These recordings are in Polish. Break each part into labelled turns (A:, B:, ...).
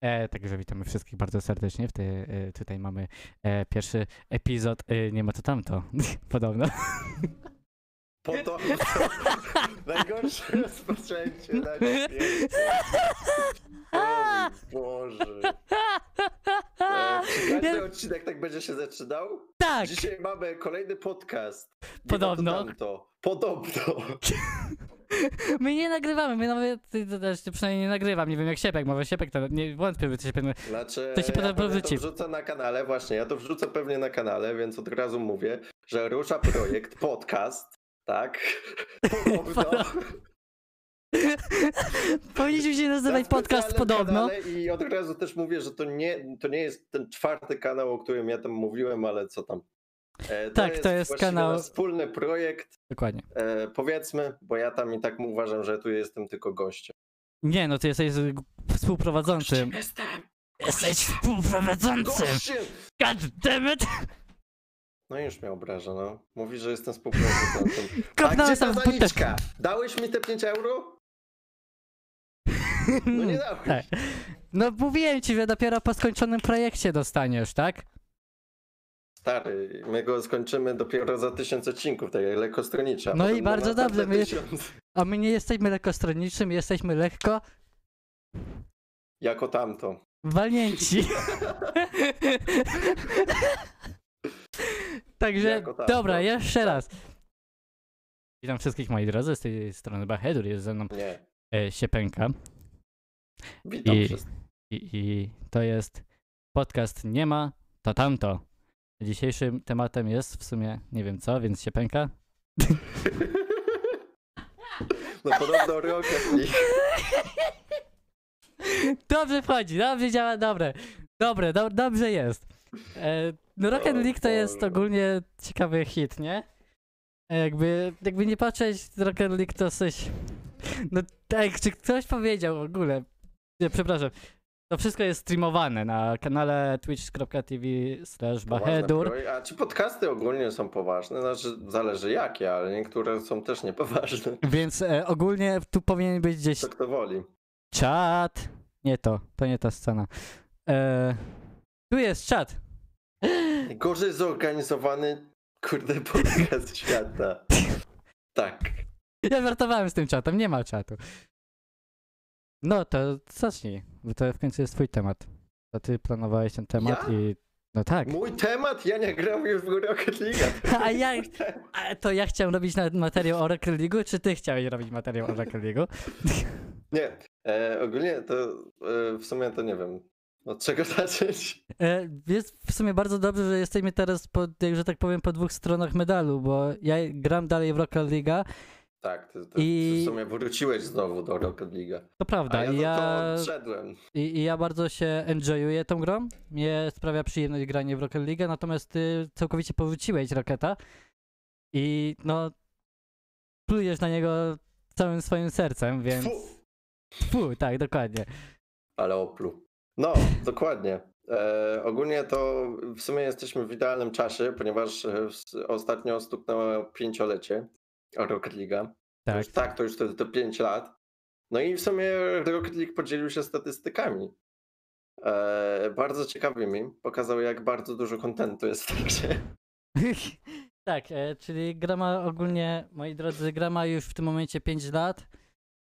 A: E, także witamy wszystkich bardzo serdecznie. W tej, e, tutaj mamy e, pierwszy epizod. E, nie ma to tamto. Podobno.
B: Podobno. Najgorsze rozpoczęcie na świecie. Boże. E, czy każdy odcinek tak będzie się zaczynał?
A: tak!
B: Dzisiaj mamy kolejny podcast. Nie ma to
A: Podobno.
B: tamto. Podobno.
A: My nie nagrywamy, my nawet, przynajmniej nie nagrywam, nie wiem jak Siepek, może Siepek to, nie wątpię, że Siepek,
B: Znaczy,
A: To się potem
B: ja pewnie
A: wrzuci.
B: to wrzucę na kanale, właśnie, ja to wrzucę pewnie na kanale, więc od razu mówię, że rusza projekt, podcast, tak? Podobno.
A: powinniśmy się
B: Na
A: nazywać podcast podobno.
B: I od razu też mówię, że to nie, to nie jest ten czwarty kanał, o którym ja tam mówiłem, ale co tam. E,
A: Tak, to jest kanał-
B: wspólny projekt,
A: Dokładnie.
B: e, powiedzmy, bo ja tam i tak uważam, że tu jestem tylko gościem.
A: Nie, no ty jesteś współprowadzącym.
B: Jestem
A: Jesteś współprowadzącym!
B: gościem!
A: God damn it!
B: No już mnie obraża, no. Mówi, że jestem współprowadzącym. A gdzie ta zaliczka? Dałeś mi te 5 euro? No nie dałeś.
A: Tak. No mówiłem ci, że dopiero po skończonym projekcie dostaniesz, tak?
B: Stary, my go skończymy dopiero za tysiąc odcinków, tak jak lekkostronicze.
A: No i bardzo dobrze, my. A my nie jesteśmy lekkostroniczym, jesteśmy lekko
B: Jako tamto.
A: walnięci. Także,
B: tak,
A: dobra, jeszcze raz. Witam wszystkich moi drodzy, z tej strony Bahedur, jest ze mną
B: Nie.
A: e, Siepenka
B: Witam
A: I- i, i to jest podcast Nie ma, to tamto. Dzisiejszym tematem jest w sumie nie wiem co, więc Siepenka.
B: No podobno League.
A: Dobrze wchodzi, dobrze działa, dobre. Dobre, do, dobrze jest. E, no Rocket League to jest ogólnie ciekawy hit, nie? E, Jakby, jakby nie patrzeć, Rocket League to coś... No tak, czy ktoś powiedział w ogóle... Nie, przepraszam. To wszystko jest streamowane na kanale twitch.tv slash bahedur.
B: A czy podcasty ogólnie są poważne? Znaczy, zależy jakie, ale niektóre są też niepoważne.
A: Więc e, ogólnie tu powinien być gdzieś
B: To kto woli.
A: czat. Nie to, to nie ta scena. E, tu jest czat.
B: Gorzej zorganizowany, kurde, podcast świata. Tak.
A: Ja żartowałem z tym czatem, nie ma czatu. No to zacznij, bo to w końcu jest twój temat. To ty planowałeś ten temat
B: Ja?
A: i... No tak.
B: Mój temat? Ja nie gram już w Rocket League.
A: A ja, a to ja chciałem robić na materiał o Rocket League'u, czy ty chciałeś robić materiał o Rocket League'u?
B: Nie, e, ogólnie to e, w sumie to nie wiem. Od czego zacząć?
A: E, Jest w sumie bardzo dobrze, że jesteśmy teraz, po, jak że tak powiem, po dwóch stronach medalu, bo ja gram dalej w Rocket League'a,
B: Tak, ty, ty,
A: I-
B: w sumie wróciłeś znowu do Rocket League.
A: to prawda,
B: A ja,
A: i ja,
B: to odszedłem.
A: i, i ja bardzo się enjoyuję tą grą, mnie sprawia przyjemność granie w Rocket League, natomiast ty całkowicie powróciłeś Rocketa i no, plujesz na niego całym swoim sercem, więc...
B: Fu,
A: Fu, tak, dokładnie.
B: ale oplu. No, dokładnie. E, ogólnie to w sumie jesteśmy w idealnym czasie, ponieważ e, ostatnio stuknęło pięciolecie Rocket League'a.
A: Tak.
B: już, tak, to już to, to 5 lat. No i w sumie Rocket League podzielił się statystykami. E, bardzo ciekawymi. Pokazał, jak bardzo dużo kontentu jest w tej grze.
A: tak, e, czyli gra ma ogólnie, moi drodzy, gra ma już w tym momencie 5 lat,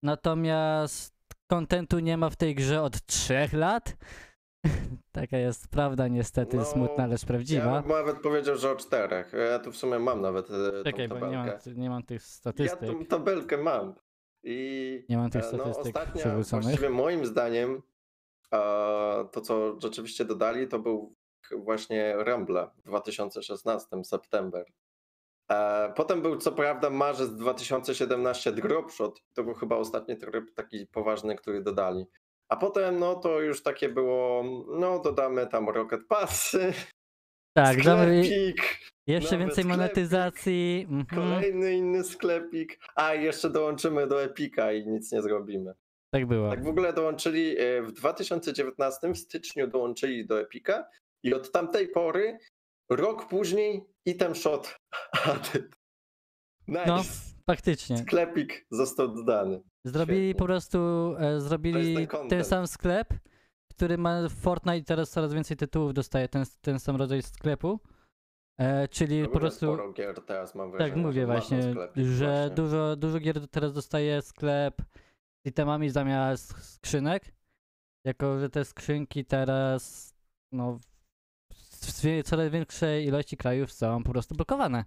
A: natomiast kontentu nie ma w tej grze od 3 lat. Taka jest prawda, niestety
B: No,
A: smutna, lecz
B: Ja
A: prawdziwa.
B: bym nawet powiedział, że o czterech. Ja tu w sumie mam nawet e,
A: Czekaj,
B: tą
A: bo nie mam,
B: tabelkę.
A: nie mam tych
B: Ja
A: statystyk.
B: tą tabelkę mam. I
A: Nie mam tych
B: e, no,
A: statystyk przywróconych.
B: właściwie moim zdaniem e, to, co rzeczywiście dodali, to był właśnie Rumble w 2016, September. E, Potem był co prawda marzec 2017 Dropshot. To był chyba ostatni tryb taki poważny, który dodali. A potem no to już takie było, no dodamy tam Rocket Passy,
A: Tak,
B: sklepik,
A: jeszcze więcej
B: sklepik,
A: monetyzacji. Mhm.
B: kolejny inny sklepik, a jeszcze dołączymy do Epika i nic nie zrobimy.
A: Tak było.
B: Tak w ogóle dołączyli e, w 2019 w styczniu dołączyli do Epika i od tamtej pory rok później item shot added. Nice.
A: No. Faktycznie.
B: Sklepik został dodany.
A: Zrobili
B: Świetnie.
A: po prostu, e, zrobili
B: ten
A: sam sklep, który ma Fortnite teraz coraz więcej tytułów dostaje ten, ten sam rodzaj sklepu. E, czyli po
B: Ogólnie
A: prostu.
B: Gier teraz mam wrażenie,
A: Tak, mówię właśnie,
B: sklepik
A: że
B: właśnie.
A: dużo, dużo gier teraz dostaje sklep z itemami zamiast skrzynek. Jako, że te skrzynki teraz, no, w coraz większej ilości krajów są po prostu blokowane.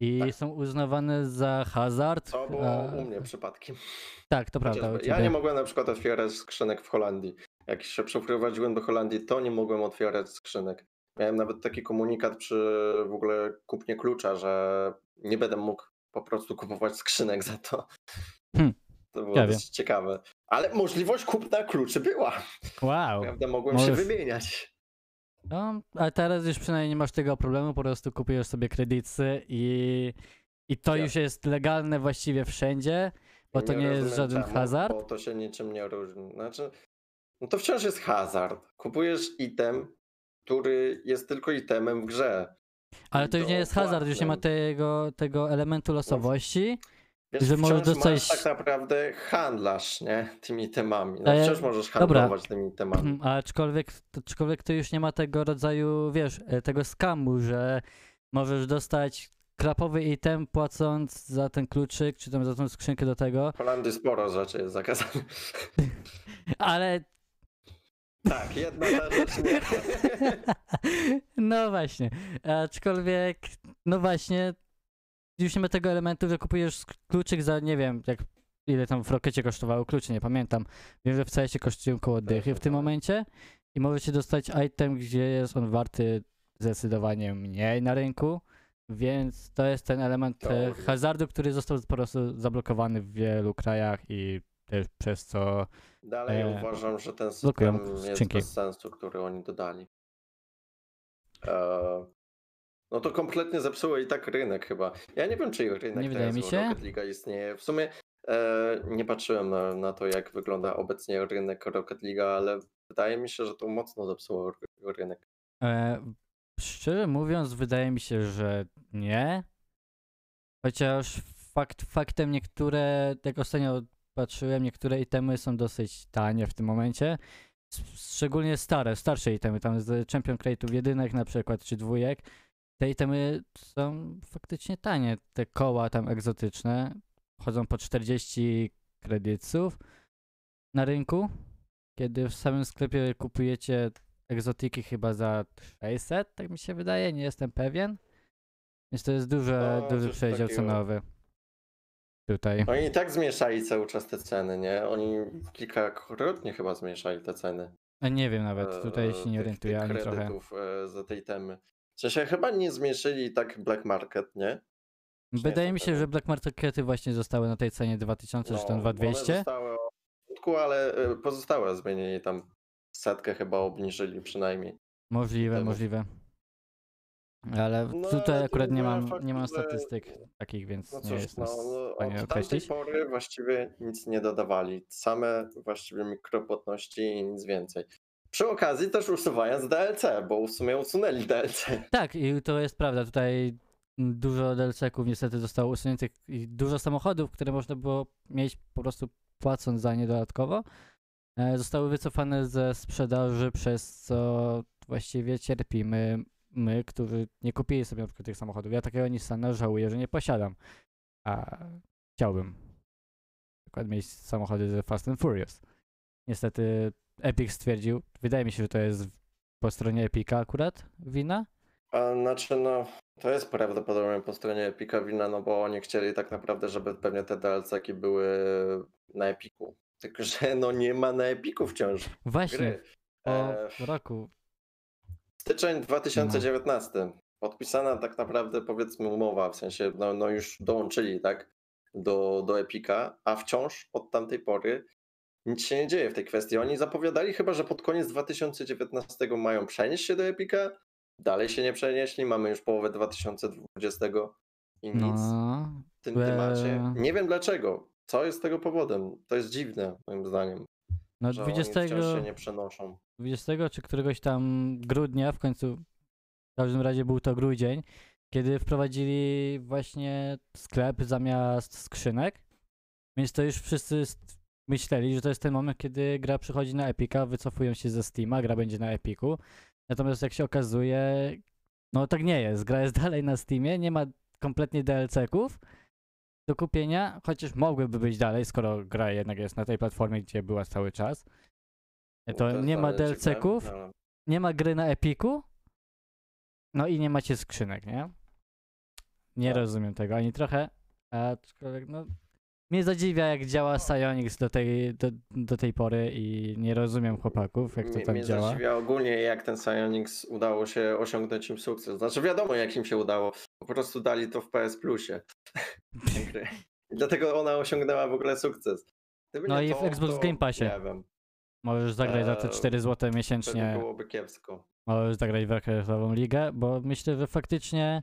A: I
B: Tak.
A: są uznawane za hazard.
B: To było
A: a-
B: u mnie przypadkiem.
A: Tak, to prawda.
B: Chociażby. Ja nie mogłem na przykład otwierać skrzynek w Holandii. Jak się przeprowadziłem do Holandii, to nie mogłem otwierać skrzynek. Miałem nawet taki komunikat przy w ogóle kupnie klucza, że nie będę mógł po prostu kupować skrzynek za to.
A: Hmm.
B: To było ciekawe. Ale możliwość kupna kluczy była.
A: Wow.
B: Prawda, mogłem się
A: Możesz-
B: wymieniać.
A: No, a teraz już przynajmniej nie masz tego problemu, po prostu kupujesz sobie kredyty i, i to
B: Ja-
A: już jest legalne właściwie wszędzie, bo to nie jest
B: rozumiem
A: żaden
B: czemu,
A: hazard.
B: Bo to się niczym nie różni. Znaczy, no to wciąż jest hazard. Kupujesz item, który jest tylko itemem w grze.
A: Ale to już nie jest hazard, już nie ma tego, tego elementu losowości.
B: Wiesz,
A: Że możesz dostać-
B: tak naprawdę handlarz, nie? Tymi itemami. No wciąż możesz
A: dobra.
B: handlować tymi itemami.
A: A aczkolwiek, aczkolwiek to już nie ma tego rodzaju, wiesz, e, tego skamu, że możesz dostać krapowy item płacąc za ten kluczyk, czy tam za tą skrzynkę do tego,
B: W Holandii sporo rzeczy jest zakazanych.
A: ale
B: tak, jedna ta rzecz nie.
A: No właśnie. Aczkolwiek, no właśnie, już nie ma tego elementu, że kupujesz kluczyk za, nie wiem, jak ile tam w Rockecie kosztowało klucze, nie pamiętam. Wiem, że w CS kosztują koło dychy w tym momencie i możecie dostać item, gdzie jest on warty zdecydowanie mniej na rynku, więc to jest ten element e, hazardu, który został po prostu zablokowany w wielu krajach i też przez co
B: Dalej
A: E,
B: uważam, że ten
A: blokują
B: system jest
A: skrzynki.
B: bez sensu, który oni dodali. E, no to kompletnie zepsuło i tak rynek chyba. Ja nie wiem, czy rynek
A: Nie wydaje mi się.
B: Rocket League istnieje. W sumie e, nie patrzyłem na, na to, jak wygląda obecnie rynek Rocket League, ale wydaje mi się, że to mocno zepsuło ry- rynek.
A: E, szczerze mówiąc, wydaje mi się, że nie. Chociaż fakt, faktem niektóre, jak ostatnio patrzyłem, niektóre itemy są dosyć tanie w tym momencie. Szczególnie stare, starsze itemy, tam z Champion Crate'ów jedynek na przykład, czy dwójek. Te itemy są faktycznie tanie. Te koła tam egzotyczne chodzą po 40 kredytów na rynku, kiedy w samym sklepie kupujecie egzotyki chyba za 600, tak mi się wydaje, nie jestem pewien. Więc to jest duży,
B: No,
A: duży przedział cenowy. Tutaj.
B: Oni i tak zmniejszali cały czas te ceny, nie? Oni kilkakrotnie chyba zmniejszali te ceny.
A: A nie wiem nawet, tutaj
B: e,
A: się nie
B: tych-
A: orientuję ani trochę.
B: e, za tej temy. W sensie chyba nie zmniejszyli tak black market, nie? nie
A: Wydaje mi się, że Black Markety właśnie zostały na tej cenie 2000 czy tam
B: No, bo one
A: 2200.
B: zostały od początku, ale e, pozostałe zmienili tam setkę chyba obniżyli przynajmniej.
A: Możliwe, możliwe. Ale
B: No,
A: tutaj akurat nie mam, nie mam
B: że-
A: statystyk takich, więc
B: No
A: nie
B: cóż,
A: jestem
B: no,
A: w
B: no,
A: stanie
B: od
A: określić.
B: pory właściwie nic nie dodawali. Same właściwie mikropłatności i nic więcej. Przy okazji też usuwając DLC, bo w sumie usunęli DLC.
A: Tak, i to jest prawda. Tutaj dużo DLC-ków niestety zostało usuniętych i dużo samochodów, które można było mieć po prostu płacąc za nie dodatkowo, e, zostały wycofane ze sprzedaży, przez co właściwie cierpimy my, którzy nie kupili sobie na przykład tych samochodów. Ja takiego Nissana żałuję, że nie posiadam, a chciałbym na przykład mieć samochody ze Fast and Furious. Niestety Epic stwierdził, wydaje mi się, że to jest po stronie Epica akurat wina,
B: A znaczy, no, to jest prawdopodobnie po stronie Epika wina, no bo oni chcieli tak naprawdę, żeby pewnie te DLC-ki były na Epiku. Tylko, że no nie ma na Epiku wciąż
A: Właśnie,
B: gry.
A: po
B: E,
A: roku.
B: Styczeń 2019. Podpisana tak naprawdę powiedzmy umowa, w sensie no, no już dołączyli tak do, do Epika, a wciąż od tamtej pory nic się nie dzieje w tej kwestii. Oni zapowiadali chyba, że pod koniec 2019 mają przenieść się do Epika. Dalej się nie przenieśli, mamy już połowę 2020 i nic
A: No,
B: w tym temacie.
A: eee.
B: Nie wiem dlaczego. Co jest tego powodem? To jest dziwne, moim zdaniem,
A: no
B: że
A: 20,
B: oni wciąż się nie przenoszą.
A: 20 czy któregoś tam grudnia, w końcu, w każdym razie był to grudzień, kiedy wprowadzili właśnie sklep zamiast skrzynek. Więc to już wszyscy myśleli, że to jest ten moment, kiedy gra przychodzi na Epica, wycofują się ze Steama, gra będzie na Epiku. Natomiast jak się okazuje, no tak nie jest. Gra jest dalej na Steamie, nie ma kompletnie DLC-ków do kupienia, chociaż mogłyby być dalej, skoro gra jednak jest na tej platformie, gdzie była cały czas. E, To nie ma DLC-ków,
B: ale-
A: nie ma gry na Epiku, no i nie macie skrzynek, nie? Nie
B: Tak.
A: rozumiem tego ani trochę, aczkolwiek no mnie zadziwia jak działa Psyonix do tej, do, do tej pory i nie rozumiem chłopaków, jak to
B: Mnie-
A: tam
B: mnie
A: działa.
B: zadziwia ogólnie, jak ten Psyonix udało się osiągnąć im sukces. Znaczy wiadomo, jak im się udało. Po prostu dali to w PS Plusie. Dlatego ona osiągnęła w ogóle sukces. Gdyby
A: No i w
B: to,
A: Xbox
B: to
A: Game Passie.
B: Nie wiem,
A: Możesz zagrać za te
B: Eee,
A: 4 zł
B: wtedy
A: miesięcznie,
B: byłoby kiepsko.
A: możesz zagrać w rekordową ligę, bo myślę, że faktycznie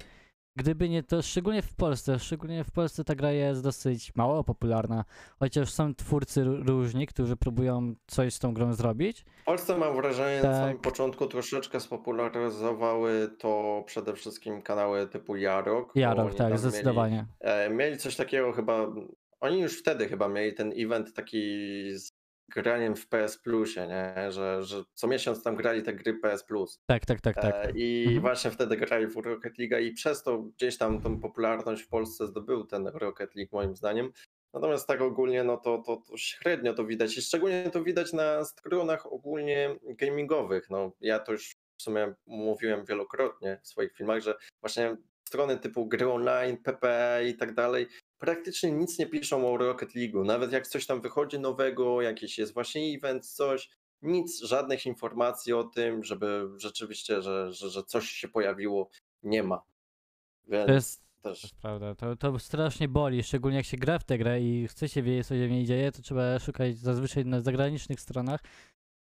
A: gdyby nie to, szczególnie w Polsce, szczególnie w Polsce ta gra jest dosyć mało popularna, chociaż są twórcy różni, którzy próbują coś z tą grą zrobić.
B: W Polsce mam wrażenie, na samym
A: Tak.
B: początku troszeczkę spopularyzowały to przede wszystkim kanały typu Jarok.
A: Jarok, tak, zdecydowanie.
B: Mieli, e, mieli coś takiego chyba, oni już wtedy chyba mieli ten event taki z graniem w PS Plusie, nie? Że, że co miesiąc tam grali te gry PS Plus.
A: Tak, tak, tak, tak.
B: E, I
A: Mhm.
B: właśnie wtedy grali w Rocket League i przez to gdzieś tam tą popularność w Polsce zdobył ten Rocket League moim zdaniem. Natomiast tak ogólnie, no to, to, to średnio to widać i szczególnie to widać na stronach ogólnie gamingowych. No ja to już w sumie mówiłem wielokrotnie w swoich filmach, że właśnie strony typu gry online, PPE i tak dalej praktycznie nic nie piszą o Rocket League'u. Nawet jak coś tam wychodzi nowego, jakiś jest właśnie event, coś, nic, żadnych informacji o tym, żeby rzeczywiście, że, że, że coś się pojawiło, nie ma. Więc
A: To jest,
B: też
A: prawda, to, to strasznie boli, szczególnie jak się gra w tę grę i chce się wiedzieć, co się w niej dzieje, to trzeba szukać zazwyczaj na zagranicznych stronach,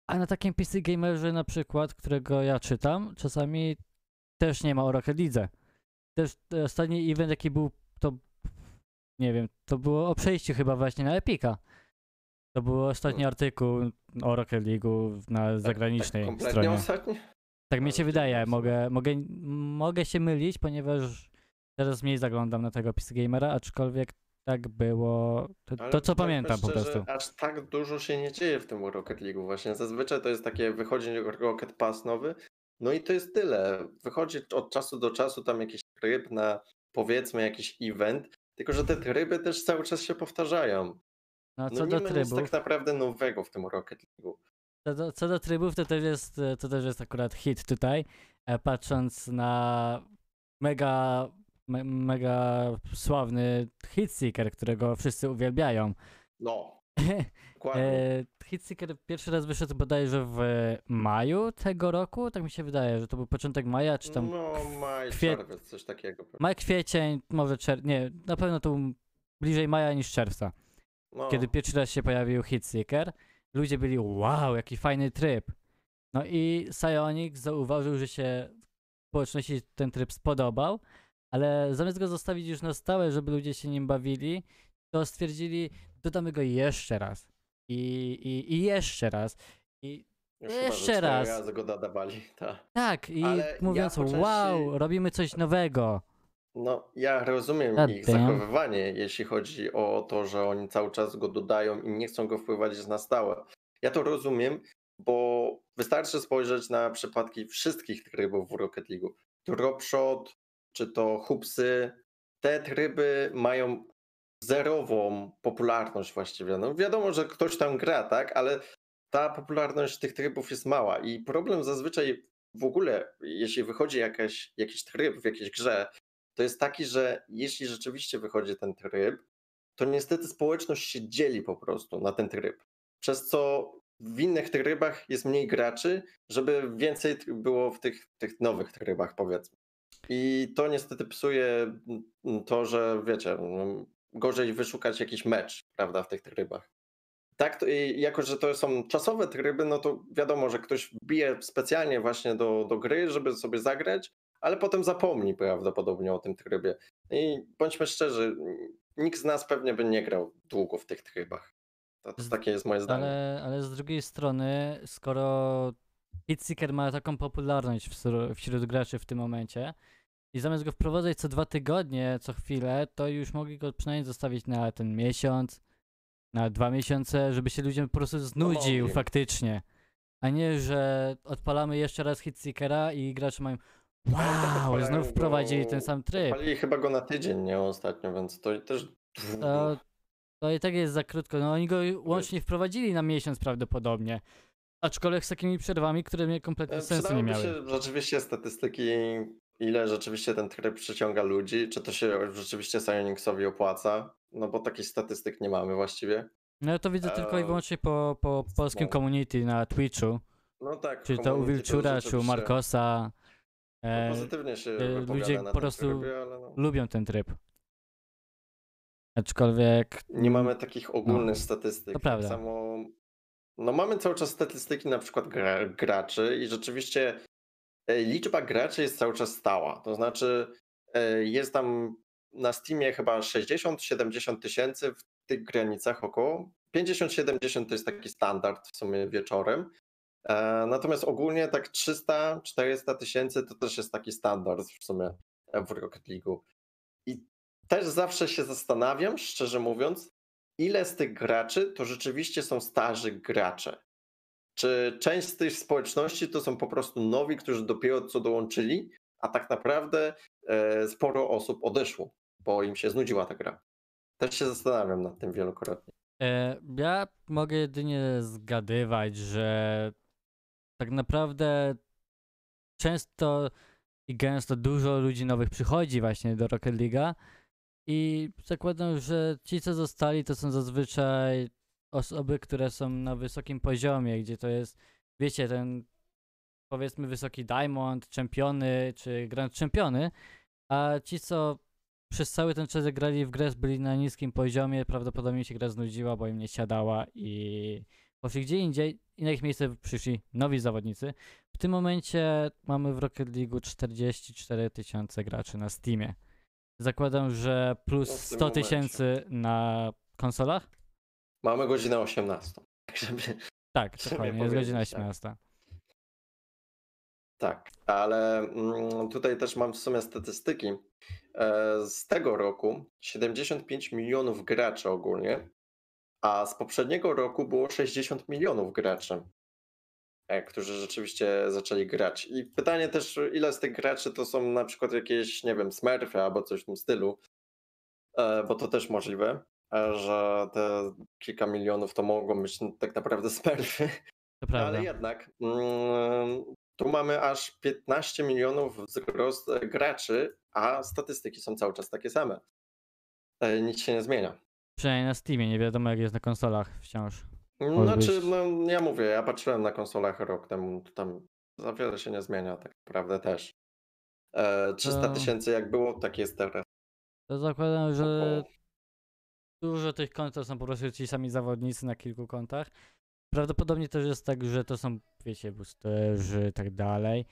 A: a na takim PC Gamerze na przykład, którego ja czytam, czasami też nie ma o Rocket League. Też e, ostatni event, jaki był, to nie wiem, to było o przejściu chyba właśnie na Epika. To był ostatni artykuł o Rocket League'u na zagranicznej
B: tak kompletnie
A: stronie.
B: ostatnio?
A: Tak mi się wydaje, mogę, mogę, mogę się mylić, ponieważ teraz mniej zaglądam na tego PC Gamera, aczkolwiek tak było, to, to co pamiętam po prostu.
B: Aż tak dużo się nie dzieje w tym Rocket League'u właśnie. Zazwyczaj to jest takie, wychodzi Rocket Pass nowy, no i to jest tyle. Wychodzi od czasu do czasu tam jakiś tryb na powiedzmy jakiś event, tylko że te tryby też cały czas się powtarzają.
A: No
B: No
A: co
B: nie
A: do
B: nic
A: trybów,
B: tak naprawdę nowego w tym Rocket League'u.
A: co do, co do trybów, to też jest, to też jest akurat hit tutaj, e, patrząc na mega, me, mega sławny Hitseeker, którego wszyscy uwielbiają.
B: No.
A: E, Hitseeker pierwszy raz wyszedł bodajże w maju tego roku, tak mi się wydaje, że to był początek maja, czy tam
B: no, maj,
A: kwie-
B: czerwiec, coś takiego.
A: Maj, kwiecień, może czerwiec, nie, na pewno to bliżej maja niż czerwca,
B: No,
A: kiedy pierwszy raz się pojawił Hitseeker. Ludzie byli, wow, jaki fajny tryb. No i Psyonix zauważył, że się społeczności ten tryb spodobał, ale zamiast go zostawić już na stałe, żeby ludzie się nim bawili, to stwierdzili, dodamy go jeszcze raz. I, i, i jeszcze raz. I
B: już chyba,
A: jeszcze
B: cztery
A: raz.
B: razy go dodawali, tak.
A: tak, i
B: Ale ja
A: mówiąc,
B: po części-
A: wow, robimy coś nowego.
B: No, ja rozumiem
A: God
B: ich
A: damn.
B: zachowywanie, jeśli chodzi o to, że oni cały czas go dodają i nie chcą go wpływać na stałe. Ja to rozumiem, bo wystarczy spojrzeć na przypadki wszystkich trybów w Rocket League'u. Dropshot, czy to hupsy, te tryby mają zerową popularność właściwie. No wiadomo, że ktoś tam gra, tak, ale ta popularność tych trybów jest mała i problem zazwyczaj w ogóle, jeśli wychodzi jakaś, jakiś tryb w jakiejś grze, to jest taki, że jeśli rzeczywiście wychodzi ten tryb, to niestety społeczność się dzieli po prostu na ten tryb. Przez co w innych trybach jest mniej graczy, żeby więcej było w tych, tych nowych trybach, powiedzmy. I to niestety psuje mm, to, że wiecie, mm, gorzej wyszukać jakiś mecz, prawda, w tych trybach. Tak, to, i jako że to są czasowe tryby, no to wiadomo, że ktoś bije specjalnie właśnie do, do gry, żeby sobie zagrać, ale potem zapomni prawdopodobnie o tym trybie. I bądźmy szczerzy, nikt z nas pewnie by nie grał długo w tych trybach. To, to takie jest moje zdanie.
A: Ale, ale z drugiej strony, skoro Hitseeker ma taką popularność wśród, wśród graczy w tym momencie i zamiast go wprowadzać co dwa tygodnie, co chwilę, to już mogli go przynajmniej zostawić na ten miesiąc, na dwa miesiące, żeby się ludziom po prostu znudził
B: mogli.
A: faktycznie. A nie, że odpalamy jeszcze raz Hit Seekera i gracze mają
B: tak
A: wow, znów wprowadzili ten sam tryb.
B: Pali chyba go na tydzień, nie ostatnio, więc to też
A: To, to i tak jest za krótko. No oni go łącznie wprowadzili na miesiąc prawdopodobnie. Aczkolwiek z takimi przerwami, które mnie kompletnie
B: E,
A: sensu nie miały.
B: się rzeczywiście statystyki, ile rzeczywiście ten tryb przyciąga ludzi, czy to się rzeczywiście Psionicsowi opłaca, no bo takich statystyk nie mamy właściwie.
A: No ja to widzę tylko i wyłącznie po, po polskim
B: no.
A: community na Twitchu.
B: No tak.
A: Czy to u Wilczura, czy u Markosa.
B: no
A: E,
B: Pozytywnie się
A: e, ludzie po prostu
B: trybie, no.
A: lubią ten tryb. Aczkolwiek.
B: Nie mamy takich ogólnych statystyk.
A: to
B: tak
A: prawda.
B: samo. No mamy cały czas statystyki na przykład gra, graczy i rzeczywiście liczba graczy jest cały czas stała. To znaczy e, jest tam na Steamie chyba 60-70 tysięcy w tych granicach około. 50-70 to jest taki standard w sumie wieczorem. E, Natomiast ogólnie tak 300-400 tysięcy to też jest taki standard w sumie e, w Rocket League'u. I też zawsze się zastanawiam, szczerze mówiąc, ile z tych graczy to rzeczywiście są starzy gracze. Czy część z tych społeczności to są po prostu nowi, którzy dopiero co dołączyli, a tak naprawdę e, sporo osób odeszło, bo im się znudziła ta gra. Też się zastanawiam nad tym wielokrotnie.
A: E, ja mogę jedynie zgadywać, że tak naprawdę często i gęsto dużo ludzi nowych przychodzi właśnie do Rocket League'a i zakładam, że ci co zostali to są zazwyczaj osoby, które są na wysokim poziomie, gdzie to jest, wiecie, ten powiedzmy wysoki diamond, czempiony czy grand czempiony, a ci co przez cały ten czas grali w grę byli na niskim poziomie, prawdopodobnie się gra znudziła, bo im nie siadała i poszli gdzie indziej i na ich miejsce przyszli nowi zawodnicy. W tym momencie mamy w Rocket League 44 tysiące graczy na Steamie. Zakładam, że plus
B: No, w tym
A: 100
B: momencie.
A: tysięcy na konsolach?
B: Mamy godzinę 18. Tak, żeby...
A: Tak, dokładnie, jest godzina
B: powiedzieć, tak.
A: 18.
B: Tak, ale mm, tutaj też mam w sumie statystyki. E, Z tego roku 75 milionów graczy ogólnie, a z poprzedniego roku było 60 milionów graczy, e, którzy rzeczywiście zaczęli grać. I pytanie też, ile z tych graczy to są na przykład jakieś, nie wiem, smurfy albo coś w tym stylu, e, bo to też możliwe, że te kilka milionów to mogą być tak naprawdę smurfy.
A: To
B: No, ale jednak mm, tu mamy aż 15 milionów wzrost e, graczy, a statystyki są cały czas takie same. E, Nic się nie zmienia.
A: Przynajmniej na Steamie, nie wiadomo jak jest na konsolach wciąż. Może
B: Znaczy, no, ja mówię, ja patrzyłem na konsolach rok temu, to tam za wiele się nie zmienia, tak naprawdę też. E, 300
A: To-
B: tysięcy jak było, tak jest teraz.
A: To zakładam, że. Dużo tych kont to są po prostu ci sami zawodnicy na kilku kontach. Prawdopodobnie też jest tak, że to są, wiecie, boosterzy i tak dalej.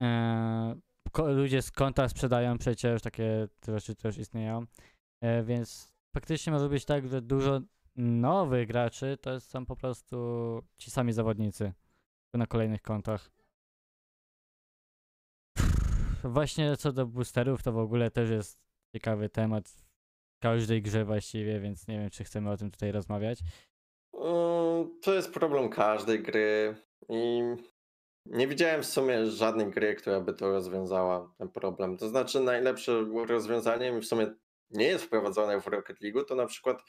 A: Eee, ludzie z konta sprzedają przecież, takie rzeczy też istnieją. E, więc faktycznie może być tak, że dużo nowych graczy to są po prostu ci sami zawodnicy na kolejnych kontach. Właśnie co do boosterów, to w ogóle też jest ciekawy temat każdej grze właściwie, więc nie wiem, czy chcemy o tym tutaj rozmawiać.
B: Mm, To jest problem każdej gry i nie widziałem w sumie żadnej gry, która by to rozwiązała, ten problem. To znaczy najlepszym rozwiązaniem w sumie nie jest wprowadzone w Rocket League, to na przykład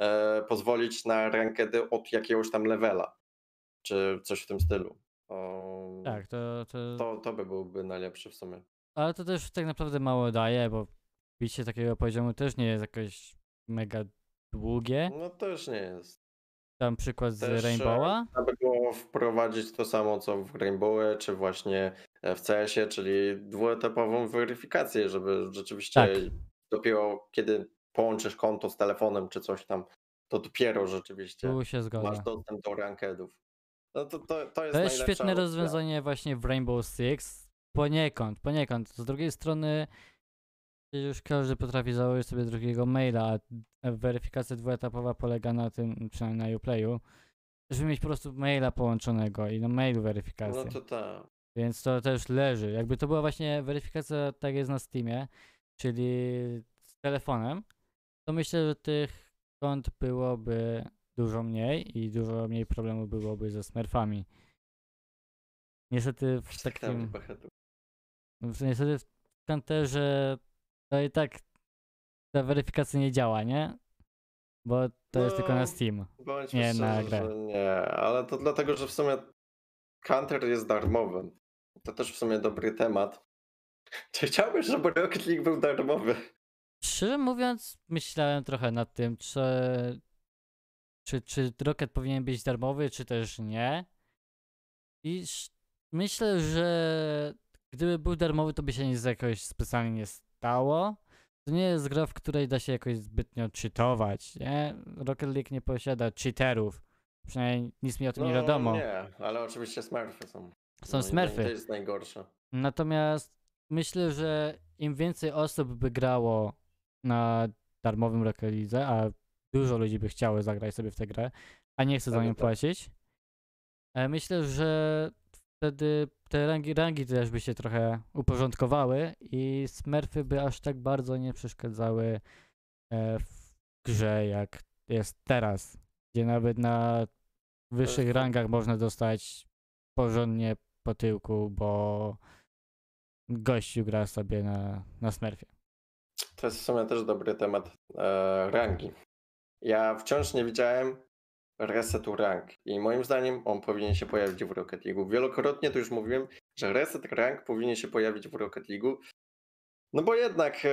B: e, pozwolić na rankedy od jakiegoś tam levela, czy coś w tym stylu. O,
A: Tak, to, to,
B: To, to by byłby najlepszy w sumie.
A: ale to też tak naprawdę mało daje, bo bicie takiego poziomu też nie jest jakoś mega długie.
B: No też nie jest.
A: Tam przykład z
B: Też, e,
A: Rainbowa.
B: Aby było wprowadzić to samo co w Rainbowie, czy właśnie w CS-ie, czyli dwuetapową weryfikację, żeby rzeczywiście
A: Tak.
B: dopiero kiedy połączysz konto z telefonem czy coś tam, to dopiero rzeczywiście
A: Tu się zgodzę.
B: masz dostęp do rankedów. No to, to, to jest
A: To jest świetne rozwiązanie właśnie w Rainbow Six. Poniekąd, poniekąd. Z drugiej strony już każdy potrafi założyć sobie drugiego maila, a weryfikacja dwuetapowa polega na tym, przynajmniej na Uplayu, żeby mieć po prostu maila połączonego i na mailu weryfikację.
B: No to tak.
A: Więc to też leży. Jakby to była właśnie weryfikacja, tak jest na Steamie, czyli z telefonem, to myślę, że tych stąd byłoby dużo mniej i dużo mniej problemu byłoby ze smurfami. Niestety w
B: Tak,
A: takim... Niestety w kanterze to i tak ta weryfikacja nie działa, nie? Bo to jest tylko na
B: No,
A: Steam. Nie, na
B: szczerzy,
A: grę.
B: nie, ale to dlatego, że w sumie Counter jest darmowy. To też w sumie dobry temat. Czy chciałbyś, żeby Rocket League był darmowy?
A: Szczerze mówiąc, myślałem trochę nad tym, czy, czy, czy Rocket powinien być darmowy, czy też nie. I myślę, że gdyby był darmowy, to by się nic jakoś specjalnie nie stało. To nie jest gra, w której da się jakoś zbytnio cheatować, nie? Rocket League nie posiada cheaterów. Przynajmniej nic mi o tym nie wiadomo.
B: No, Nie, ale oczywiście Smurfy są.
A: Są
B: No no
A: smurfy.
B: To jest najgorsze.
A: Natomiast myślę, że im więcej osób by grało na darmowym Rocket League, a dużo ludzi by chciało zagrać sobie w tę grę, a nie chce za nią
B: tak.
A: płacić, e, myślę, że wtedy te rangi, rangi też by się trochę uporządkowały i smurfy by aż tak bardzo nie przeszkadzały e, w grze, jak jest teraz, gdzie nawet na wyższych rangach można dostać porządnie po tyłku, bo gościu gra sobie na, na smurfie.
B: To jest w sumie też dobry temat e, rangi. Ja wciąż nie widziałem resetu rank i moim zdaniem on powinien się pojawić w Rocket League. Wielokrotnie to już mówiłem, że reset rank powinien się pojawić w Rocket League. No bo jednak e,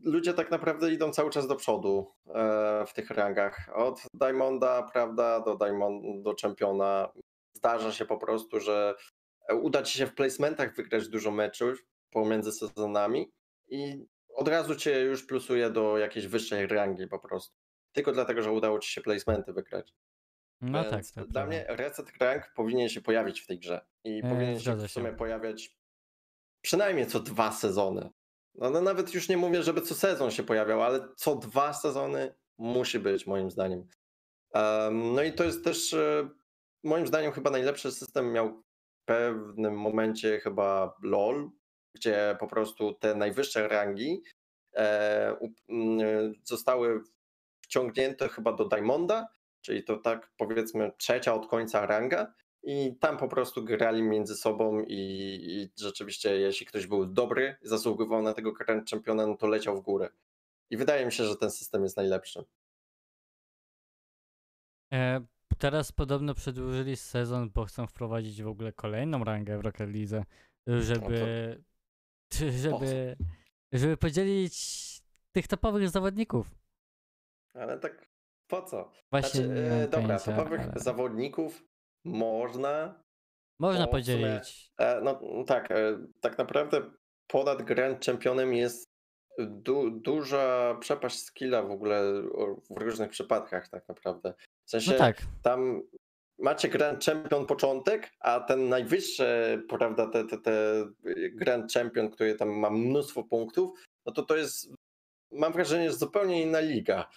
B: ludzie tak naprawdę idą cały czas do przodu e, w tych rangach. Od Diamonda, prawda, do Diamond, do Championa. Zdarza się po prostu, że uda ci się w placementach wygrać dużo meczów pomiędzy sezonami i od razu cię już plusuje do jakiejś wyższej rangi po prostu. Tylko dlatego, że udało ci się placementy wygrać.
A: No tak, to
B: Dla mnie reset rank powinien się pojawić w tej grze. I
A: E,
B: powinien się w sumie
A: się.
B: pojawiać przynajmniej co dwa sezony. No, no nawet już nie mówię, żeby co sezon się pojawiał, ale co dwa sezony musi być moim zdaniem. Em, no i to jest też e, moim zdaniem chyba najlepszy system miał w pewnym momencie chyba LOL, gdzie po prostu te najwyższe rangi e, up- m, e, zostały wciągnięte chyba do Diamonda, czyli to tak powiedzmy trzecia od końca ranga i tam po prostu grali między sobą i, i rzeczywiście jeśli ktoś był dobry, zasługiwał na tego Grand Championa, no to leciał w górę. I wydaje mi się, że ten system jest najlepszy.
A: E, teraz podobno przedłużyli sezon, bo chcą wprowadzić w ogóle kolejną rangę w Rocket League, żeby, czy żeby, żeby podzielić tych topowych zawodników.
B: Ale tak po co?
A: Właśnie
B: Znaczy, e, dobra,
A: pojęcia,
B: topowych
A: ale
B: zawodników można,
A: Można
B: w sumie-
A: podzielić.
B: E, No tak, e, tak naprawdę ponad Grand Championem jest du, duża przepaść skilla w ogóle w różnych przypadkach tak naprawdę. W sensie
A: No tak,
B: tam macie Grand Champion początek, a ten najwyższy, prawda, te, te, te Grand Champion, który tam ma mnóstwo punktów, no to to jest, mam wrażenie, że zupełnie inna liga.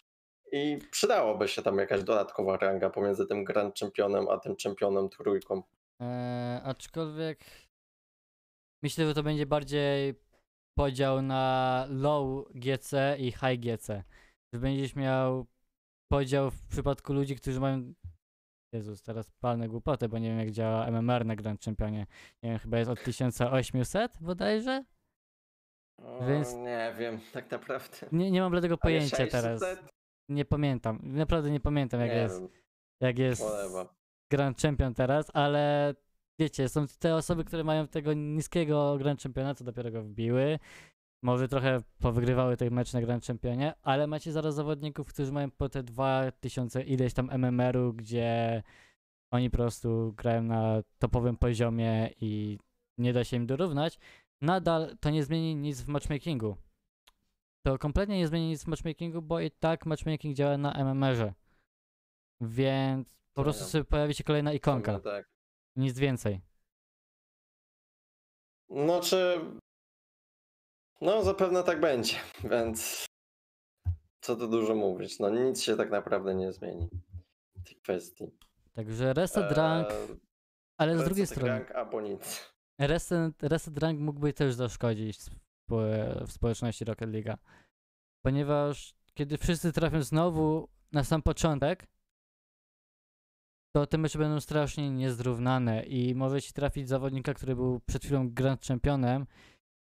B: I przydałoby się tam jakaś dodatkowa ranga pomiędzy tym Grand Championem a tym Championem trójką.
A: e, aczkolwiek myślę, że to będzie bardziej podział na low GC i high GC. Że będziesz miał podział w przypadku ludzi, którzy mają Jezus, teraz palne głupoty, bo nie wiem jak działa MMR na Grand Championie. Nie wiem, chyba jest od 1800 bodajże?
B: O,
A: Więc-
B: Nie wiem, tak naprawdę.
A: Nie, nie mam bladego
B: Ale
A: pojęcia
B: 600?
A: teraz. Nie pamiętam. Naprawdę nie pamiętam jak
B: nie
A: jest,
B: wiem,
A: jak jest
B: whatever.
A: Grand Champion teraz, ale wiecie, są te osoby, które mają tego niskiego Grand Championa, co dopiero go wbiły. Może trochę powygrywały tych mecz na Grand Championie, ale macie zaraz zawodników, którzy mają po te 2000 ileś tam MMR-u, gdzie oni po prostu grają na topowym poziomie i nie da się im dorównać. Nadal to nie zmieni nic w matchmakingu. To kompletnie nie zmieni nic w matchmakingu, bo i tak matchmaking działa na MMR-ze. Więc po prostu sobie pojawi się kolejna ikonka.
B: Tak.
A: Nic więcej.
B: No czy. No zapewne tak będzie, więc co tu dużo mówić. No nic się tak naprawdę nie zmieni w tej kwestii.
A: Także reset rank,
B: Eee,
A: ale z
B: reset
A: drugiej strony
B: rank albo nic.
A: reset, reset rank mógłby też zaszkodzić w społeczności Rocket League'a. Ponieważ kiedy wszyscy trafią znowu na sam początek, to te mecze będą strasznie niezrównane i może ci trafić zawodnika, który był przed chwilą Grand Championem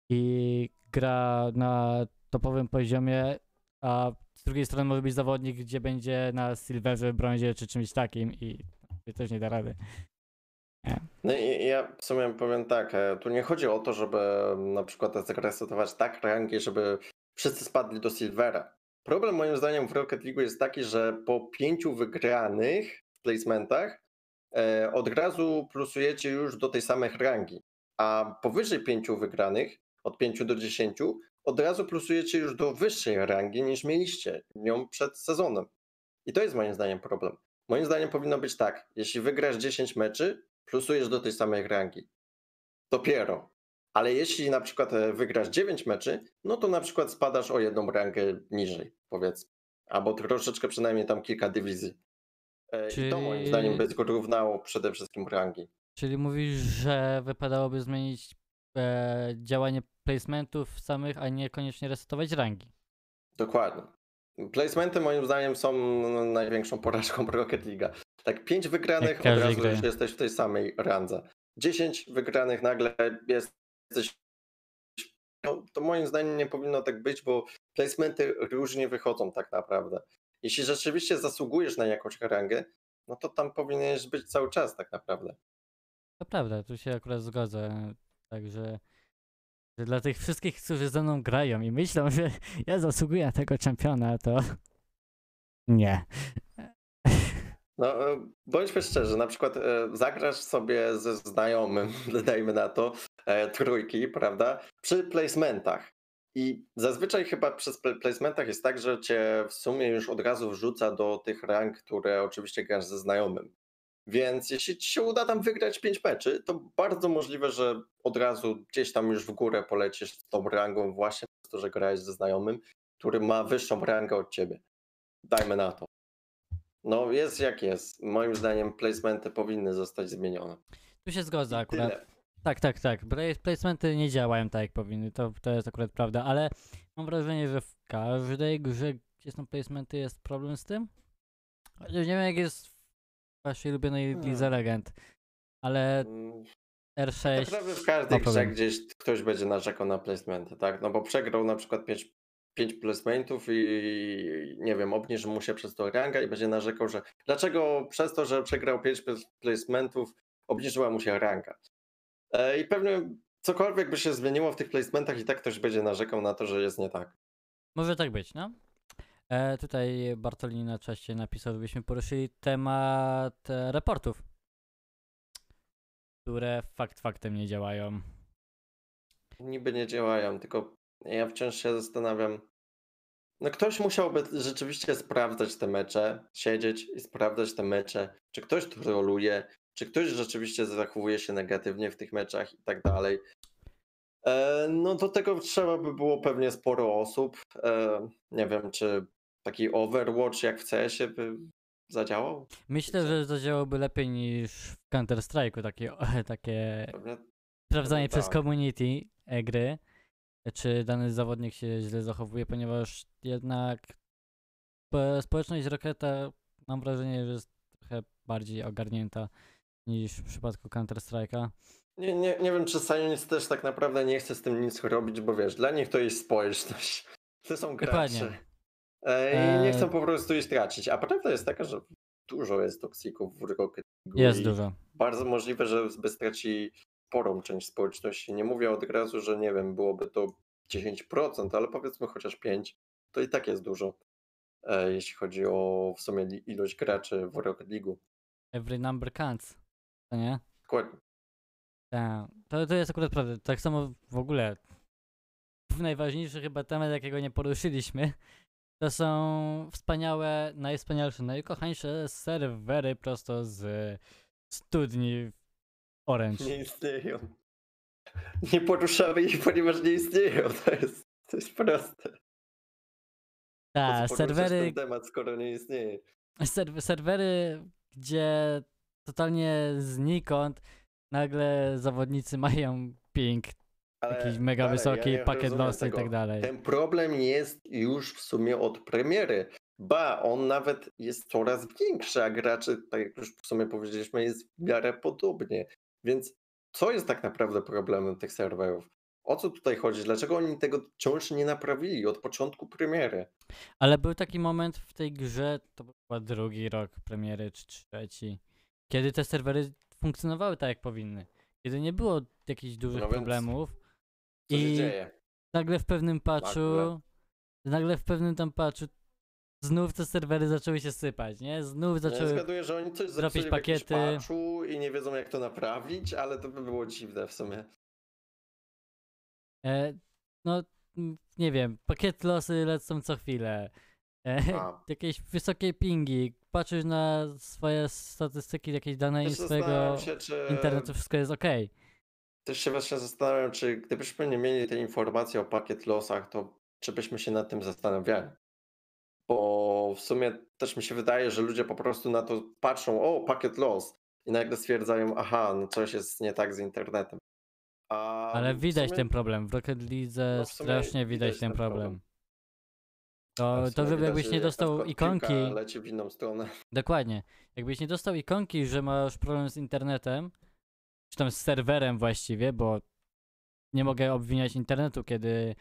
A: i gra na topowym poziomie, a z drugiej strony może być zawodnik, gdzie będzie na silverze, brązie czy czymś takim i też nie da rady.
B: No i ja w sumie powiem tak, e, tu nie chodzi o to, żeby na przykład zresetować tak rangi, żeby wszyscy spadli do Silvera. Problem moim zdaniem w Rocket League jest taki, że po pięciu wygranych placementach e, od razu plusujecie już do tej samej rangi, a powyżej pięciu wygranych, od 5 do 10, od razu plusujecie już do wyższej rangi niż mieliście nią przed sezonem. I to jest moim zdaniem problem. Moim zdaniem powinno być tak, jeśli wygrasz 10 meczy, plusujesz do tej samej rangi. Dopiero. Ale jeśli na przykład e, wygrasz 9 meczy, no to na przykład spadasz o jedną rangę niżej, powiedzmy. Albo troszeczkę przynajmniej tam kilka dywizji. E, I to moim
A: Czyli-
B: zdaniem by zrównało przede wszystkim rangi.
A: Czyli mówisz, że wypadałoby zmienić e, działanie placementów samych, a niekoniecznie resetować rangi.
B: Dokładnie. Placementy moim zdaniem są no, największą porażką Rocket League. Tak, 5 wygranych od razu
A: gry.
B: już jesteś w tej samej randze. 10 wygranych nagle jesteś. No, to moim zdaniem nie powinno tak być, bo placementy różnie wychodzą tak naprawdę. Jeśli rzeczywiście zasługujesz na jakąś rangę, no to tam powinieneś być cały czas tak naprawdę.
A: To prawda, tu się akurat zgodzę. Także że dla tych wszystkich, którzy ze mną grają i myślą, że ja zasługuję na tego czempiona, to nie.
B: No, e, bądźmy szczerzy, na przykład e, zagrasz sobie ze znajomym, dajmy na to, e, trójki, prawda, przy placementach. I zazwyczaj chyba pla- placementach jest tak, że cię w sumie już od razu wrzuca do tych rank, które oczywiście grasz ze znajomym. Więc jeśli ci się uda tam wygrać 5 meczy, to bardzo możliwe, że od razu gdzieś tam już w górę polecisz z tą rangą właśnie przez to, że grałeś ze znajomym, który ma wyższą rangę od ciebie. Dajmy na to. No jest jak jest. Moim zdaniem placementy powinny zostać zmienione.
A: Tu się zgodzę akurat.
B: Tyle.
A: Tak, tak, tak. Pla- Placementy nie działają tak jak powinny, to, to jest akurat prawda, ale mam wrażenie, że w każdej grze, gdzie są placementy, jest problem z tym. Chociaż Nie wiem jak jest w waszej ulubionej
B: Hmm.
A: Lidze Legend, ale
B: Mm, Tak
A: R6...
B: naprawdę w każdej grze gdzieś ktoś będzie narzekał na placementy, tak? No bo przegrał na przykład 5, 5 placementów i nie wiem, obniży mu się przez to ranga i będzie narzekał, że dlaczego przez to, że przegrał 5 placementów, obniżyła mu się ranga. E, I pewnie cokolwiek by się zmieniło w tych placementach i tak ktoś będzie narzekał na to, że jest nie tak.
A: Może tak być, no. E, tutaj Bartolini na czasie napisał, żebyśmy poruszyli temat e, reportów, które fakt faktem nie działają.
B: niby nie działają, tylko ja wciąż się zastanawiam. No ktoś musiałby rzeczywiście sprawdzać te mecze, siedzieć i sprawdzać te mecze, czy ktoś troluje, czy ktoś rzeczywiście zachowuje się negatywnie w tych meczach i tak dalej. E, No do tego trzeba by było pewnie sporo osób. E, Nie wiem, czy taki Overwatch jak w CS-ie by zadziałał?
A: Myślę, że zadziałałoby lepiej niż w Counter-Strike'u takie, takie
B: Pewnie
A: sprawdzanie przez
B: tak.
A: community e, gry, czy dany zawodnik się źle zachowuje, ponieważ jednak spo- społeczność Rocketa mam wrażenie, że jest trochę bardziej ogarnięta niż w przypadku Counter-Strike'a.
B: Nie, nie, nie wiem, czy Science też tak naprawdę nie chce z tym nic robić, bo wiesz, dla nich to jest społeczność. To są gracze. E, I nie
A: E,
B: chcą po prostu ich stracić. A prawda jest taka, że dużo jest toksików w Rocket League.
A: Jest dużo.
B: Bardzo możliwe, że by straci sporą część społeczności. Nie mówię od razu, że nie wiem, byłoby to 10%, ale powiedzmy chociaż 5%. To i tak jest dużo, e, jeśli chodzi o w sumie ilość graczy w Rocket League.
A: Every number counts. To nie?
B: Dokładnie.
A: Tak. To, to jest akurat prawda. Tak samo w ogóle najważniejszy chyba temat, jakiego nie poruszyliśmy, to są wspaniałe, najwspanialsze, najkochańsze serwery prosto z studni Orange.
B: Nie istnieją. Nie poruszamy ich, ponieważ nie istnieją. To jest, to jest proste.
A: Tak, serwery,
B: ten temat, skoro nie istnieje.
A: serw- serwery, gdzie totalnie znikąd nagle zawodnicy mają ping,
B: Ale
A: jakiś mega
B: dalej,
A: wysoki,
B: ja
A: pakiet losu i tak dalej.
B: Ten problem jest już w sumie od premiery. Ba, on nawet jest coraz większy, a graczy, tak jak już w sumie powiedzieliśmy, jest w miarę podobnie. Więc co jest tak naprawdę problemem tych serwerów? O co tutaj chodzi? Dlaczego oni tego wciąż nie naprawili od początku premiery?
A: Ale był taki moment w tej grze, to był chyba drugi rok premiery, czy trzeci, kiedy te serwery funkcjonowały tak, jak powinny. Kiedy nie było jakichś dużych
B: No
A: problemów.
B: Co się
A: I
B: dzieje?
A: nagle w pewnym patchu,
B: Nagle.
A: nagle w pewnym tam patchu znów te serwery zaczęły się sypać, nie? Znów
B: Ja
A: zaczęły...
B: zgaduję, że oni coś w jakimś
A: pakiety.
B: patchu i nie wiedzą jak to naprawić, ale to by było dziwne w sumie.
A: E, no, nie wiem, pakiet losy lecą co chwilę. E,
B: A.
A: jakieś wysokie pingi, patrzysz na swoje statystyki, jakieś dane i swojego
B: się, czy...
A: internetu, wszystko jest ok.
B: Też się właśnie zastanawiam, czy gdybyśmy nie mieli tej informacji o pakiet losach, to czy byśmy się nad tym zastanawiali? Bo w sumie też mi się wydaje, że ludzie po prostu na to patrzą, o, pakiet los i nagle stwierdzają, aha, no coś jest nie tak z internetem. A
A: Ale widać
B: sumie-
A: ten problem. W Rocket League
B: No w
A: strasznie widać,
B: widać
A: ten
B: problem.
A: problem. To, to
B: widać,
A: jakbyś nie dostał ikonki,
B: leci w inną stronę.
A: dokładnie, jakbyś nie dostał ikonki, że masz problem z internetem, czy tam z serwerem właściwie, bo nie mogę obwiniać internetu, kiedy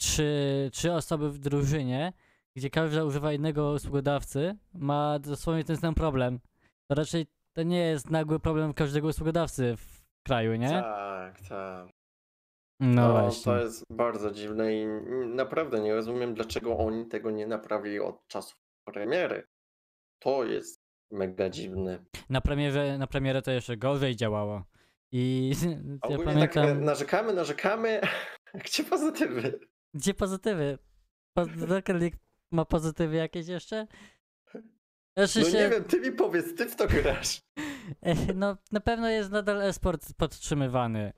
A: trzy, trzy osoby w drużynie, gdzie każda używa innego usługodawcy, ma dosłownie ten sam problem. To raczej to nie jest nagły problem każdego usługodawcy w kraju, nie?
B: Tak, tak.
A: No
B: No,
A: właśnie.
B: to jest bardzo dziwne i naprawdę nie rozumiem, dlaczego oni tego nie naprawili od czasów premiery. To jest mega dziwne.
A: Na premierze, na premierę to jeszcze gorzej działało. I ja
B: ogólnie
A: pamiętam,
B: tak narzekamy, narzekamy, gdzie pozytywy?
A: gdzie pozytywy? Po- Rocket League ma pozytywy jakieś jeszcze? Znaczy
B: No
A: się,
B: nie wiem, ty mi powiedz, ty w to grasz.
A: e, no na pewno jest nadal esport podtrzymywany.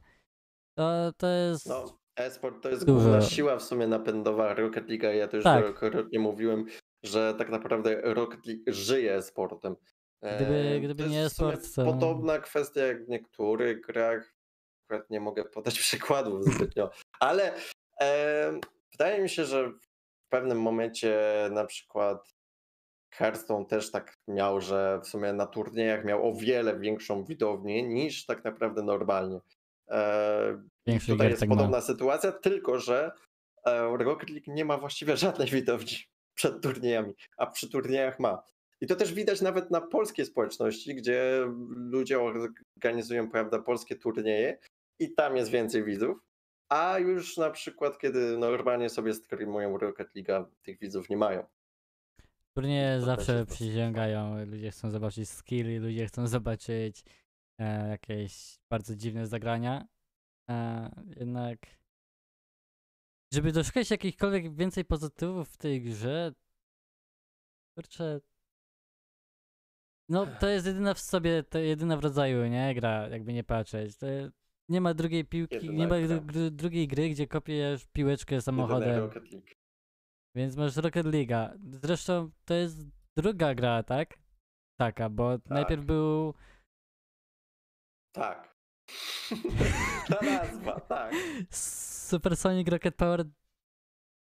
A: To, to jest...
B: No, e-sport to jest
A: Dużo.
B: główna siła w sumie napędowa Rocket League. Ja to już
A: Tak.
B: wielokrotnie mówiłem, że tak naprawdę Rocket League żyje sportem.
A: Gdyby- gdyby
B: to
A: nie e-sport, to-
B: Podobna kwestia jak w niektórych grach. Akurat nie mogę podać przykładów zbytnio, ale e, wydaje mi się, że w pewnym momencie na przykład Hearthstone też tak miał, że w sumie na turniejach miał o wiele większą widownię niż tak naprawdę normalnie. E,
A: Większość
B: tutaj jest
A: tak ma.
B: podobna sytuacja, tylko że e, Rocket League nie ma właściwie żadnej widowni przed turniejami, a przy turniejach ma. I to też widać nawet na polskiej społeczności, gdzie ludzie organizują prawda, polskie turnieje i tam jest więcej widzów, a już na przykład kiedy normalnie sobie streamują Rocket League, tych widzów nie mają.
A: Turnieje zawsze przyciągają, ludzie chcą zobaczyć skilli, ludzie chcą zobaczyć e, jakieś bardzo dziwne zagrania. E, jednak, żeby doszukać jakichkolwiek więcej pozytywów w tej grze, kurczę, no to jest jedyna w sobie, to jedyna w rodzaju, nie, gra, jakby nie patrzeć. To nie ma drugiej piłki, nie ma dru- drugiej gry, gdzie kopiesz piłeczkę samochodem.
B: Rocket League.
A: Więc masz Rocket League'a. Zresztą to jest druga gra, tak? Taka, bo najpierw był.
B: Tak. Ta nazwa, tak.
A: Supersonic Rocket Power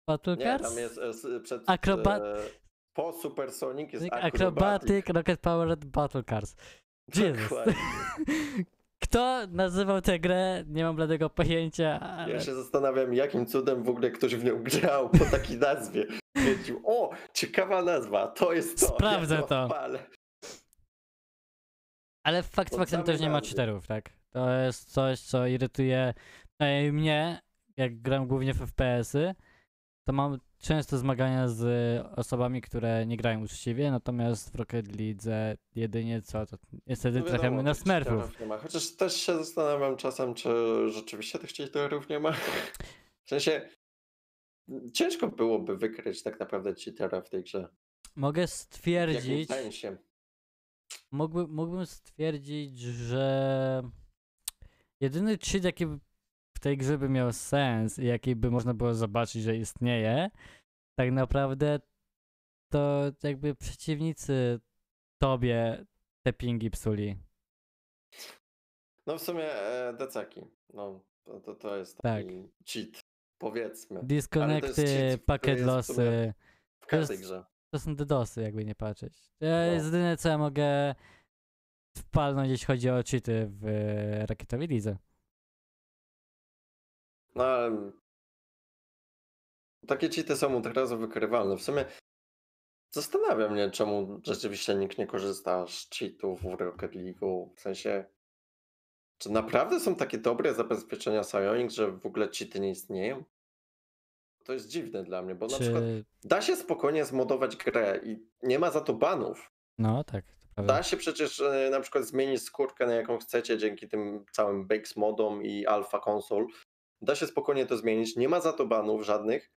A: Battle
B: Nie,
A: Cars?
B: tam jest e, przed...
A: Akrobat-
B: E, po Supersonic jest
A: Acrobatic
B: Acrobatic.
A: Rocket Powered Battle Cars.
B: Dokładnie.
A: Kto nazywał tę grę? Nie mam bladego pojęcia, ale
B: Ja się zastanawiam, jakim cudem w ogóle ktoś w nią grał po takiej nazwie. Wiedział, o, ciekawa nazwa, to jest to.
A: Sprawdzę
B: ja
A: to.
B: odpalę.
A: Ale fakt
B: Od
A: faktem też nie ma cheaterów, tak? To jest coś, co irytuje mnie, jak gram głównie w FPS-y, to mam często zmagania z osobami, które nie grają uczciwie, natomiast w Rocket League jedynie co, to niestety
B: No
A: trafiamy
B: wiadomo,
A: na
B: cheaterów Nie ma. Chociaż też się zastanawiam czasem, czy rzeczywiście tych cheaterów nie ma. W sensie, ciężko byłoby wykryć tak naprawdę cheatera w tej grze.
A: Mogę
B: W
A: stwierdzić,
B: sensie?
A: mógłby, mógłbym stwierdzić, że jedyny cheat, jaki w tej grze by miał sens i jaki by można było zobaczyć, że istnieje, tak naprawdę to jakby przeciwnicy tobie te pingi psuli.
B: No w sumie e, deceki. No, to, to, to jest
A: Tak.
B: taki cheat, powiedzmy.
A: Disconnecty,
B: cheat,
A: pakiet
B: jest
A: losy.
B: W każdej
A: jest-
B: grze.
A: to są DDoSy, jakby nie patrzeć. Ja
B: No.
A: jedyne co ja mogę wpalnąć, jeśli chodzi o cheaty w e, rakietowej lidze.
B: No ale takie cheaty są od razu wykrywalne. W sumie zastanawia mnie, czemu rzeczywiście nikt nie korzysta z cheatów w Rocket League. W sensie, czy naprawdę są takie dobre zabezpieczenia Psionic, że w ogóle cheaty nie istnieją? To jest dziwne dla mnie, bo na przykład
A: Czy...
B: da się spokojnie zmodować grę i nie ma za to banów.
A: No tak.
B: Da się przecież e, na przykład zmienić skórkę na jaką chcecie dzięki tym całym Bakes modom i Alpha Console. Da się spokojnie to zmienić, nie ma za to banów żadnych,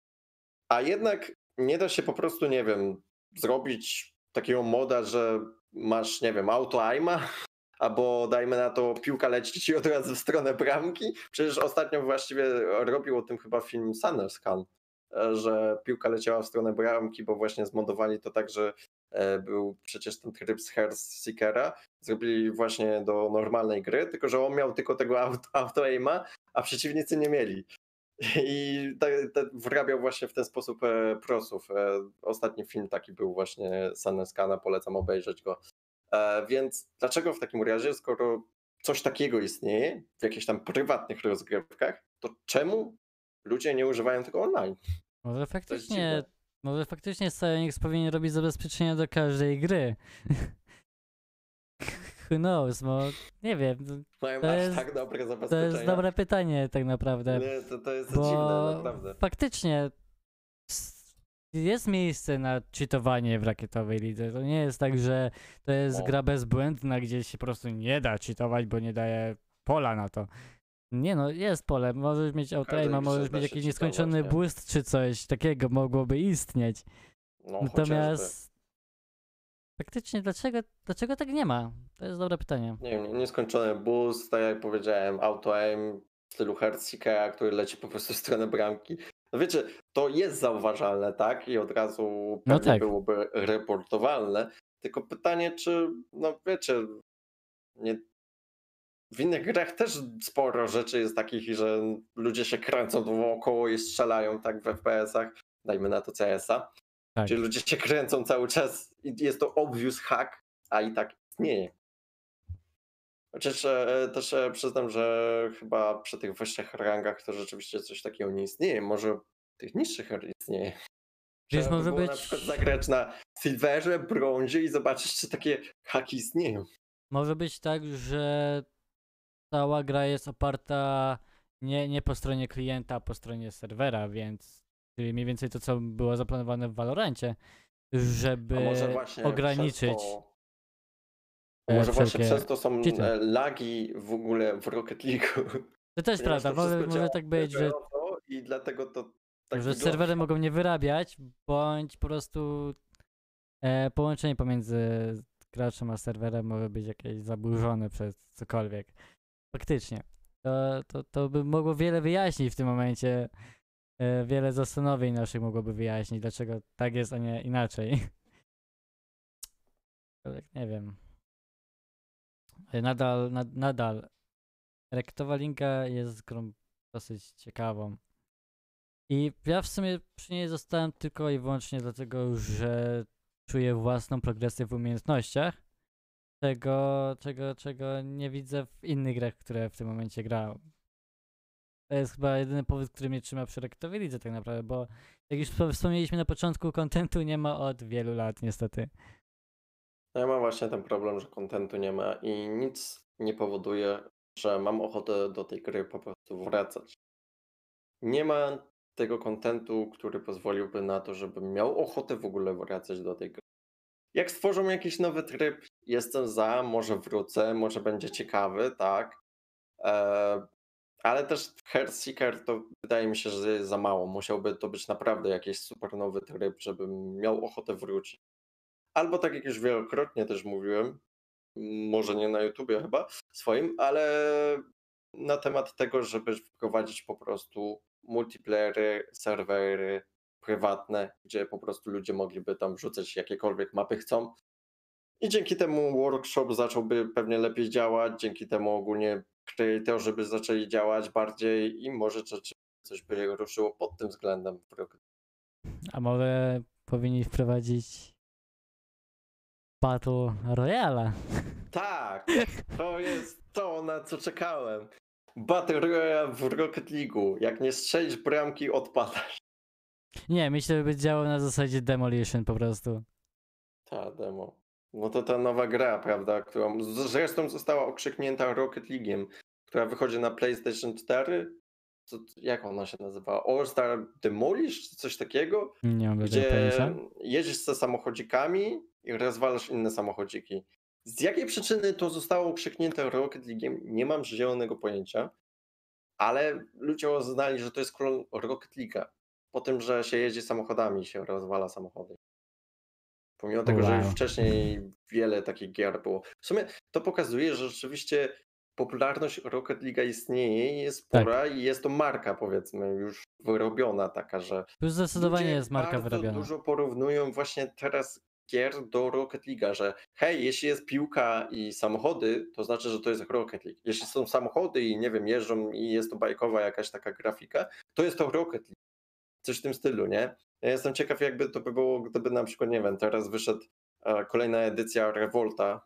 B: a jednak nie da się po prostu, nie wiem, zrobić takiego moda, że masz, nie wiem, auto aima, albo dajmy na to piłka leci ci od razu w stronę bramki. Przecież ostatnio właściwie robił o tym chyba film Sanderscan, e, że piłka leciała w stronę bramki, bo właśnie zmodowali to tak, że był przecież ten tryb z zrobili właśnie do normalnej gry, tylko że on miał tylko tego auto, auto a przeciwnicy nie mieli. I te, te wrabiał właśnie w ten sposób e, prosów. E, ostatni film taki był właśnie Saneskana, polecam obejrzeć go. E, więc dlaczego w takim razie, skoro coś takiego istnieje w jakichś tam prywatnych rozgrywkach, to czemu ludzie nie używają tego online?
A: Może
B: jest
A: faktycznie. Może faktycznie Psyonix powinien robić zabezpieczenia do każdej gry. Who knows, bo nie wiem,
B: Mają
A: To
B: aż
A: jest-
B: tak dobre
A: to
B: zabezpieczenia.
A: jest dobre pytanie tak naprawdę.
B: Nie, to, to jest
A: Bo
B: dziwne, naprawdę.
A: faktycznie jest miejsce na cheatowanie w rakietowej lidze. To nie jest tak, że to jest
B: No.
A: gra bezbłędna, gdzie się po prostu nie da cheatować, bo nie daje pola na to. Nie no, jest pole. Możesz mieć
B: grze
A: możesz mieć jakiś nieskończony
B: nie?
A: boost czy coś takiego mogłoby istnieć.
B: No,
A: Natomiast faktycznie dlaczego, dlaczego tak nie ma? To jest dobre pytanie.
B: Nie wiem, nieskończony boost, tak jak powiedziałem, auto aim w stylu Hearthseekera, który leci po prostu w stronę bramki. No wiecie, to jest zauważalne, tak? I od razu
A: No
B: pewnie
A: tak.
B: byłoby reportowalne. Tylko pytanie, czy, no wiecie, nie... w innych grach też sporo rzeczy jest takich, że ludzie się kręcą wokoło i strzelają tak w FPS-ach. Dajmy na to CS-a.
A: Tak.
B: Czyli ludzie się kręcą cały czas i jest to obvious hack, a i tak istnieje. Chociaż e, też e, przyznam, że chyba przy tych wyższych rangach to rzeczywiście coś takiego nie istnieje. Może tych niższych istnieje. Trzeba by
A: może
B: było
A: być-
B: na przykład zagrać na silverze, brązie i zobaczyć, czy takie haki istnieją.
A: Może być tak, że cała gra jest oparta nie, nie po stronie klienta, a po stronie serwera, więc czyli mniej więcej to, co było zaplanowane w Valorancie, żeby ograniczyć.
B: Przez to,
A: e,
B: może właśnie przez to są
A: cheaty.
B: e, lagi w ogóle w Rocket League.
A: To też
B: Ponieważ
A: prawda,
B: to
A: może, może tak być, że,
B: I dlatego to tak
A: że
B: wygląda.
A: serwery mogą nie wyrabiać, bądź po prostu e, połączenie pomiędzy graczem a serwerem może być jakieś zaburzone przez cokolwiek. Faktycznie. To, to, to by mogło wiele wyjaśnić w tym momencie. E, wiele zastanowień naszych mogłoby wyjaśnić, dlaczego tak jest, a nie inaczej. Nie wiem. E, Nadal, nad, nadal. Rektowa Linka jest grą dosyć ciekawą. I ja w sumie przy niej zostałem tylko i wyłącznie dlatego, że czuję własną progresję w umiejętnościach. Czego, czego, czego nie widzę w innych grach, które w tym momencie grałem. To jest chyba jedyny powód, który mnie trzyma przy rektowej lidze tak naprawdę, bo jak już wspo- wspomnieliśmy na początku, kontentu nie ma od wielu lat niestety.
B: Ja mam właśnie ten problem, że kontentu nie ma i nic nie powoduje, że mam ochotę do tej gry po prostu wracać. Nie ma tego kontentu, który pozwoliłby na to, żebym miał ochotę w ogóle wracać do tej gry. Jak stworzą jakiś nowy tryb, jestem za, może wrócę, może będzie ciekawy, tak. E, ale też Hearthseeker to wydaje mi się, że jest za mało. Musiałby to być naprawdę jakiś super nowy tryb, żebym miał ochotę wrócić. Albo tak jak już wielokrotnie też mówiłem, może nie na YouTubie chyba swoim, ale na temat tego, żeby wprowadzić po prostu multiplayery, serwery prywatne, gdzie po prostu ludzie mogliby tam wrzucać jakiekolwiek mapy chcą. I dzięki temu workshop zacząłby pewnie lepiej działać, dzięki temu ogólnie kreatorzy by zaczęli działać bardziej i może coś by ruszyło pod tym względem. w
A: A może powinni wprowadzić Battle Royale.
B: Tak, to jest to, na co czekałem. Battle Royale w Rocket League'u. Jak nie strzelisz bramki, odpadasz.
A: Nie, myślę, że by działał na zasadzie Demolition po prostu.
B: Ta demo. No to ta nowa gra, prawda, którą zresztą została okrzyknięta Rocket League'iem, która wychodzi na PlayStation 4. Co, jak ona się nazywa? All Star Demolish? czy Coś takiego?
A: Nie mam
B: Gdzie
A: pojęcia.
B: jeździsz ze samochodzikami i rozwalasz inne samochodziki. Z jakiej przyczyny to zostało okrzyknięte Rocket League'iem, nie mam zielonego pojęcia, ale ludzie uznali, że to jest klon Rocket League'a. Po tym, że się jeździ samochodami i się rozwala samochody. Pomimo tego, że już
A: Wow.
B: wcześniej wiele takich gier było. W sumie to pokazuje, że rzeczywiście popularność Rocket League'a istnieje, jest
A: Tak.
B: spora i jest to marka, powiedzmy, już wyrobiona taka, że
A: Tu zdecydowanie jest marka wyrobiona.
B: dużo porównują właśnie teraz gier do Rocket League'a, że hej, jeśli jest piłka i samochody, to znaczy, że to jest Rocket League. Jeśli są samochody i nie wiem, jeżdżą i jest to bajkowa jakaś taka grafika, to jest to Rocket League. Coś w tym stylu, nie? Ja jestem ciekaw, jakby to by było, gdyby na przykład, nie wiem, teraz wyszedł e, kolejna edycja Revolta,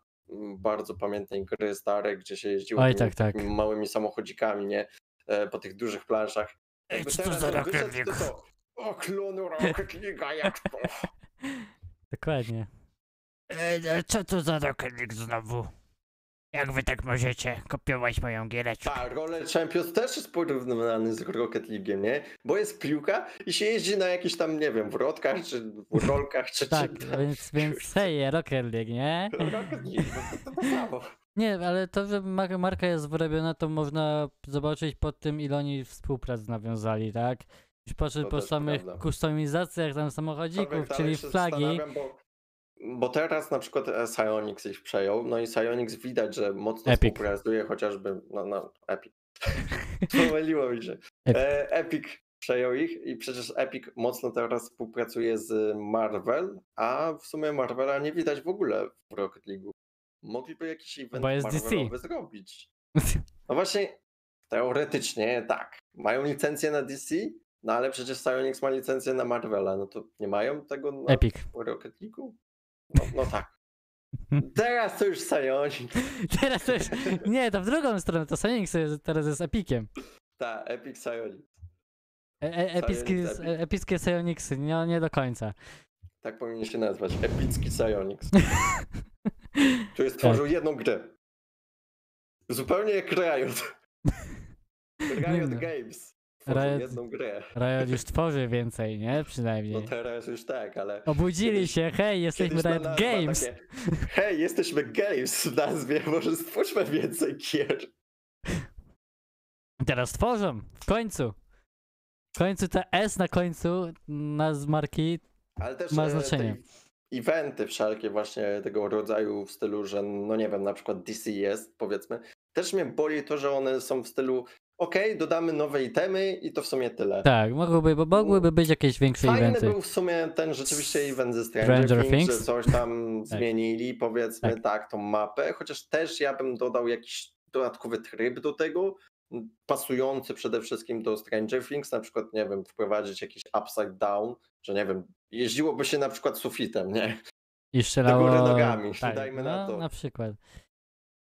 B: bardzo pamiętnej gry starej, gdzie się jeździło
A: Oj,
B: tymi
A: tak, tak.
B: małymi samochodzikami, nie? E, Po tych dużych planszach.
A: Ej, co to za
B: co? O, klon Rocket League'a, jak to?
A: Dokładnie.
C: E, co to za Rocket League znowu? Jak wy tak możecie kopiować moją giereczkę?
B: Tak, Roller Champions też jest porównywany z Rocket League'iem, nie? Bo jest piłka i się jeździ na jakichś tam, nie wiem, wrotkach, czy w rolkach, czy
A: Tak,
B: tam.
A: więc, więc hej, Rocket League, nie?
B: Rocket League, no to, to, to samo.
A: Nie, ale to, że mar- marka jest wyrobiona, to można zobaczyć po tym, ile oni współprac nawiązali, tak? Już
B: To
A: po samych
B: prawda.
A: kustomizacjach tam samochodzików, czyli flagi.
B: Bo, bo teraz na przykład e, Psyonix ich przejął, no i Psyonix widać, że mocno
A: Epic.
B: współpracuje chociażby, no, no, Epic. Pomyliło mi się.
A: Epic.
B: E, Epic przejął ich i przecież Epic mocno teraz współpracuje z Marvel, a w sumie Marvela nie widać w ogóle w Rocket League. Mogliby jakiś event
A: Bo jest DC.
B: Marvelowy zrobić. No właśnie, teoretycznie tak. Mają licencję na DC, no ale przecież Psyonix ma licencję na Marvela, no to nie mają tego na
A: Epic.
B: Rocket League'u? No, no tak. Teraz to już Psyonix.
A: Teraz to już, nie, to w drugą stronę, to Sonic teraz jest Epiciem.
B: Tak, Epic Psyonix.
A: E, e, epickie Psionicsy, nie, nie do końca.
B: Tak powinien się nazwać. Epicki Psyonix. Który
A: Tak.
B: stworzył jedną grę. Zupełnie jak Riot. Riot. Games. Tworzył
A: Riot-
B: jedną grę.
A: Riot już tworzy więcej, nie?
B: No
A: Przynajmniej.
B: teraz już tak, ale
A: Obudzili się, hej, jesteśmy
B: kiedyś
A: Riot
B: nazwa
A: Games.
B: Takie, Hej, jesteśmy Games w nazwie, może stwórzmy więcej gier.
A: Teraz tworzą, w końcu. W końcu te S na końcu na z marki
B: Ale też
A: Ma
B: e,
A: znaczenie.
B: eventy wszelkie właśnie tego rodzaju w stylu, że no nie wiem, na przykład DC jest, powiedzmy. Też mnie boli to, że one są w stylu okej, dodamy nowe itemy i to w sumie tyle.
A: Tak, mogłyby, bo mogłyby być jakieś większe
B: Fajny
A: eventy.
B: był w sumie ten rzeczywiście event ze Stranger,
A: Stranger
B: Things,
A: Things?
B: że coś tam zmienili, powiedzmy
A: Tak.
B: tak. tą mapę, chociaż też ja bym dodał jakiś dodatkowy tryb do tego, pasujący przede wszystkim do Stranger Things, na przykład, nie wiem, wprowadzić jakiś upside down, że nie wiem, jeździło by się na przykład sufitem, nie?
A: I strzelało...
B: góry nogami,
A: tak,
B: dajmy
A: no,
B: na to.
A: na przykład.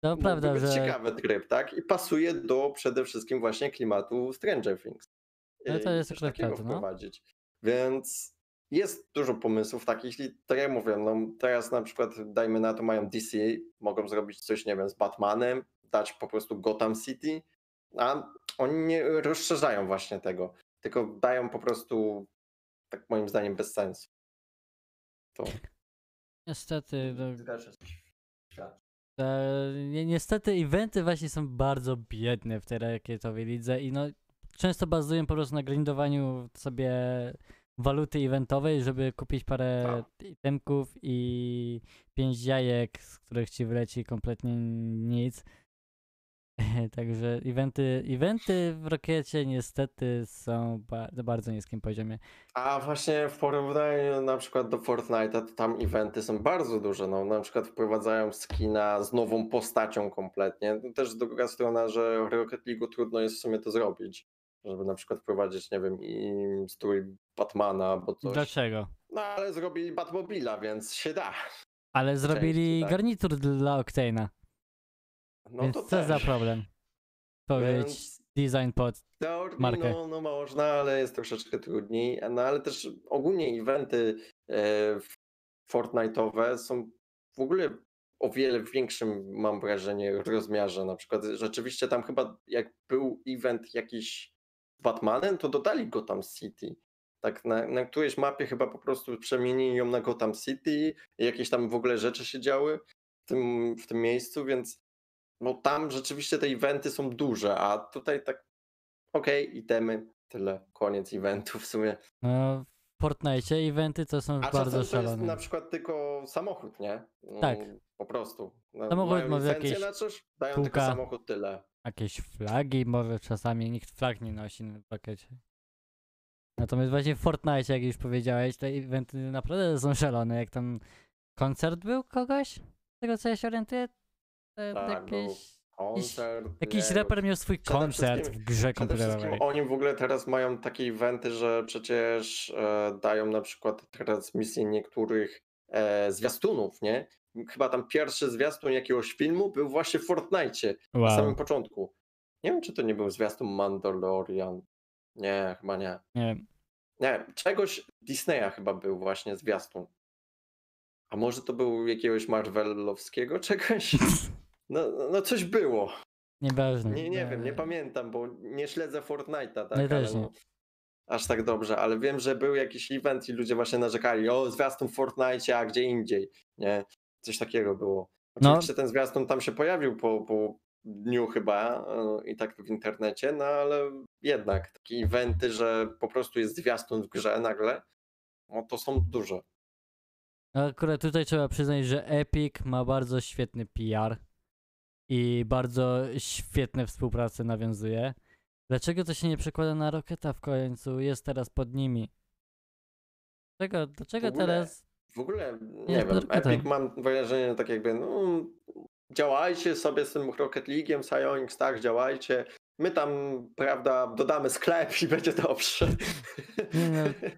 A: To
B: Mógłby
A: prawda,
B: być
A: że...
B: ciekawy tryb, tak? I pasuje do przede wszystkim właśnie klimatu Stranger Things.
A: No to jest
B: coś
A: akurat
B: takiego
A: prawda, no.
B: wprowadzić. Więc jest dużo pomysłów takich i tak jak mówię, no teraz na przykład dajmy na to mają DC, mogą zrobić coś, nie wiem, z Batmanem, dać po prostu Gotham City, a oni nie rozszerzają właśnie tego, tylko dają po prostu, tak moim zdaniem, bez sensu. To
A: Niestety, no, E, ni- niestety eventy właśnie są bardzo biedne w tej rakietowej lidze i no często bazują po prostu na grindowaniu sobie waluty eventowej, żeby kupić parę itemków i pięć jajek, z których ci wleci kompletnie nic. Także eventy, eventy w rakiecie niestety są ba- na bardzo niskim poziomie.
B: A właśnie w porównaniu na przykład do Fortnite'a, to tam eventy są bardzo duże. No, na przykład wprowadzają skina z nową postacią kompletnie. To też druga strona, że w Rocket League trudno jest w sumie to zrobić. żeby na przykład wprowadzić, nie wiem, i strój Batmana albo coś.
A: Dlaczego?
B: No ale zrobili Batmobila, więc się da.
A: Ale zrobili
B: tak.
A: garnitur dla Octane'a,
B: No
A: więc
B: to
A: co
B: też.
A: za problem? Powiedzieć
B: Więc
A: design pod...
B: teorii,
A: markę.
B: no, no można, ale jest troszeczkę trudniej. No ale też ogólnie eventy e, Fortnite'owe są w ogóle o wiele większym, mam wrażenie, rozmiarze. Na przykład rzeczywiście tam chyba jak był event jakiś z Batmanem, to dodali Gotham City. Tak, na, na którejś mapie chyba po prostu przemienili ją na Gotham City i jakieś tam w ogóle rzeczy się działy w tym, w tym miejscu, więc no tam rzeczywiście te eventy są duże, a tutaj tak okej, itemy, tyle, koniec eventu w sumie.
A: No, w Fortnite eventy to są
B: A
A: bardzo
B: czasem to jest
A: szalone.
B: na przykład tylko samochód, nie? No,
A: Tak.
B: Po prostu. No,
A: Samochód może jakieś
B: na coś, dają tylko samochód, tyle.
A: Jakieś flagi, może czasami nikt flag nie nosi na pakiecie. Natomiast właśnie w Fortnite, jak już powiedziałeś, te eventy naprawdę są szalone. Jak tam koncert był kogoś? Z tego co ja się orientuję?
B: Tak, był
A: jakieś,
B: Koncert,
A: jakiś
B: nie,
A: raper miał swój koncert w grze komputerowej.
B: oni w ogóle teraz mają takie eventy, że przecież e, dają na przykład transmisję niektórych e, zwiastunów, nie? Chyba tam pierwszy zwiastun jakiegoś filmu był właśnie w Fortnite na samym
A: Wow,
B: początku. Nie wiem, czy to nie był zwiastun Mandalorian. Nie, chyba nie.
A: nie.
B: Nie, czegoś Disneya chyba był właśnie zwiastun. A może to był jakiegoś Marvelowskiego czegoś? No, no coś było.
A: Nieważne.
B: Nie, nie wiem, nie
A: E,
B: pamiętam, bo nie śledzę Fortnite'a, tak?
A: Ja też nie.
B: no, aż tak dobrze, ale wiem, że był jakiś event i ludzie właśnie narzekali, o zwiastun w Fortnite, a gdzie indziej, nie? Coś takiego było.
A: No.
B: Oczywiście ten zwiastun tam się pojawił po, po dniu chyba e, i tak w internecie, no ale jednak takie eventy, że po prostu jest zwiastun w grze nagle, no to są duże.
A: No Akurat tutaj trzeba przyznać, że Epic ma bardzo świetny PR i bardzo świetne współprace nawiązuje. Dlaczego to się nie przekłada na Rocketa w końcu? Jest teraz pod nimi. Dlaczego, dlaczego
B: W ogóle
A: teraz?
B: W ogóle, nie
A: jest
B: wiem. Epic mam wrażenie tak jakby, no działajcie sobie z tym Rocket League'iem, Psyonix, tak, działajcie. My tam, prawda, dodamy sklep i będzie dobrze.
A: Nie no,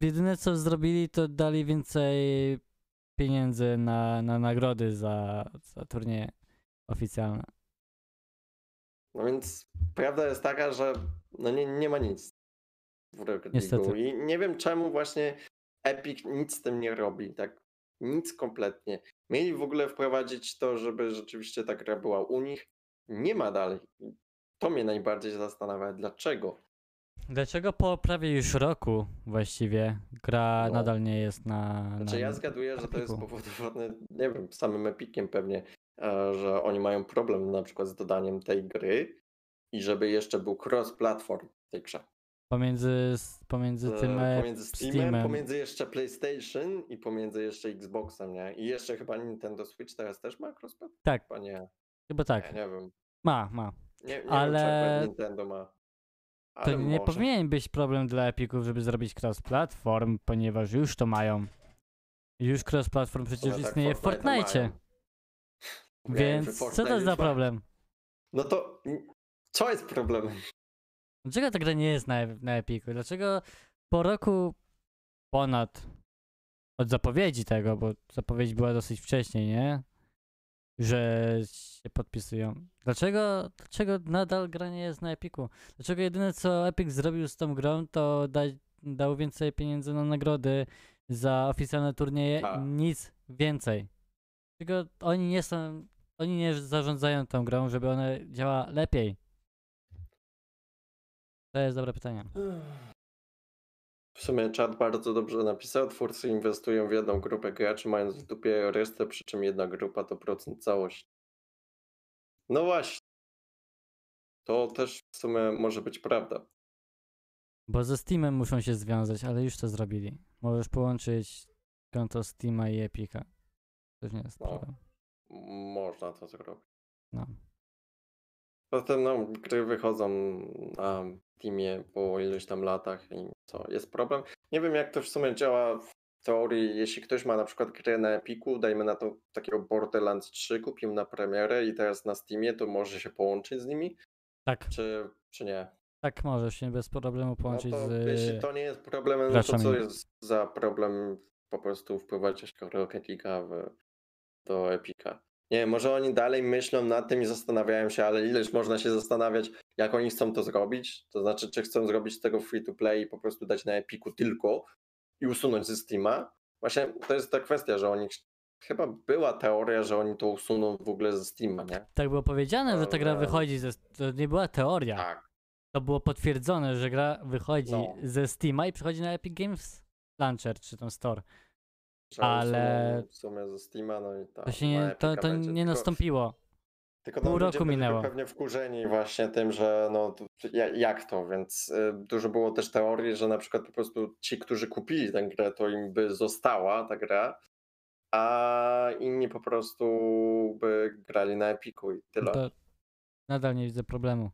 A: Jedyne co zrobili, to dali więcej pieniędzy na, na nagrody za, za turnieje oficjalne.
B: No więc prawda jest taka, że no nie, nie ma nic w Rocket
A: Niestety.
B: League'u i nie wiem czemu właśnie Epic nic z tym nie robi, tak nic kompletnie. Mieli w ogóle wprowadzić to, żeby rzeczywiście ta gra była u nich. Nie ma dalej. To mnie najbardziej zastanawia, dlaczego.
A: Dlaczego po prawie już roku właściwie gra
B: No.
A: nadal nie jest na.
B: Znaczy
A: na
B: ja zgaduję, że to jest
A: Epiku?
B: spowodowane, nie wiem, samym Epikiem pewnie, że oni mają problem na przykład z dodaniem tej gry i żeby jeszcze był cross-platform w tej grze.
A: Pomiędzy, pomiędzy
B: E,
A: tym. e,
B: Pomiędzy Steamem,
A: Steamem.
B: pomiędzy jeszcze PlayStation i pomiędzy jeszcze Xboxem, nie? I jeszcze chyba Nintendo Switch teraz też ma cross-platform?
A: Tak,
B: Chyba nie.
A: chyba tak.
B: Nie, nie wiem.
A: Ma, ma.
B: Nie, nie
A: Ale-
B: wiem, Nintendo ma.
A: To
B: Ale
A: nie
B: może.
A: powinien być problem dla Epików, żeby zrobić cross-platform, ponieważ już to mają. Już cross-platform przecież
B: tak
A: istnieje w
B: Fortnite'a
A: Fortnite. Więc co to
B: już
A: za problem?
B: No to co jest problemem?
A: Dlaczego ta gra nie jest na, na Epiku? Dlaczego po roku ponad od zapowiedzi tego, bo zapowiedź była dosyć wcześniej, nie? Że się podpisują. Dlaczego, dlaczego nadal gra nie jest na Epiku? Dlaczego jedyne co Epic zrobił z tą grą, to da, dał więcej pieniędzy na nagrody za oficjalne turnieje,
B: A.
A: nic więcej. Dlaczego oni nie są, oni nie zarządzają tą grą, żeby ona działała lepiej? To jest dobre pytanie.
B: W sumie czat bardzo dobrze napisał. Twórcy inwestują w jedną grupę graczy, mając w dupie resztę, przy czym jedna grupa to procent całości. No właśnie. To też w sumie może być prawda.
A: Bo ze Steamem muszą się związać, ale już to zrobili. Możesz połączyć konto Steama i Epica. To już nie jest
B: No.
A: problem.
B: Można to zrobić.
A: No.
B: Potem no, gry wychodzą na Teamie po iluś tam latach i co, jest problem? Nie wiem jak to w sumie działa w teorii, jeśli ktoś ma na przykład grę na Epiku, dajmy na to takiego Borderlands 3, kupił na premierę i teraz na Steamie, to może się połączyć z nimi,
A: Tak.
B: czy, czy nie?
A: Tak możesz się bez problemu
B: No
A: połączyć
B: to,
A: z...
B: jeśli to nie jest problemem, no to co jest za problem po prostu wprowadzić Rocket League'a w, do Epika? Nie wiem, może oni dalej myślą nad tym i zastanawiają się, ale ileż można się zastanawiać, jak oni chcą to zrobić? To znaczy, czy chcą zrobić z tego free to play i po prostu dać na Epiku tylko i usunąć ze Steama? Właśnie to jest ta kwestia, że oni chyba była teoria, że oni to usuną w ogóle ze Steama, nie?
A: Tak było powiedziane, że ta gra wychodzi ze... To nie była teoria.
B: Tak.
A: To było potwierdzone, że gra wychodzi
B: No.
A: ze Steama i przychodzi na Epic Games Launcher, czy tam Store. Ale-
B: W sumie ze Steama, no i tak.
A: To się nie, to, to nie
B: Tylko-
A: nastąpiło.
B: Tylko
A: Pół
B: no,
A: roku minęło.
B: pewnie wkurzeni właśnie tym, że no jak to, więc y, dużo było też teorii, że na przykład po prostu ci, którzy kupili tę grę, to im by została ta gra, a inni po prostu by grali na Epiku i tyle.
A: To nadal nie widzę problemu.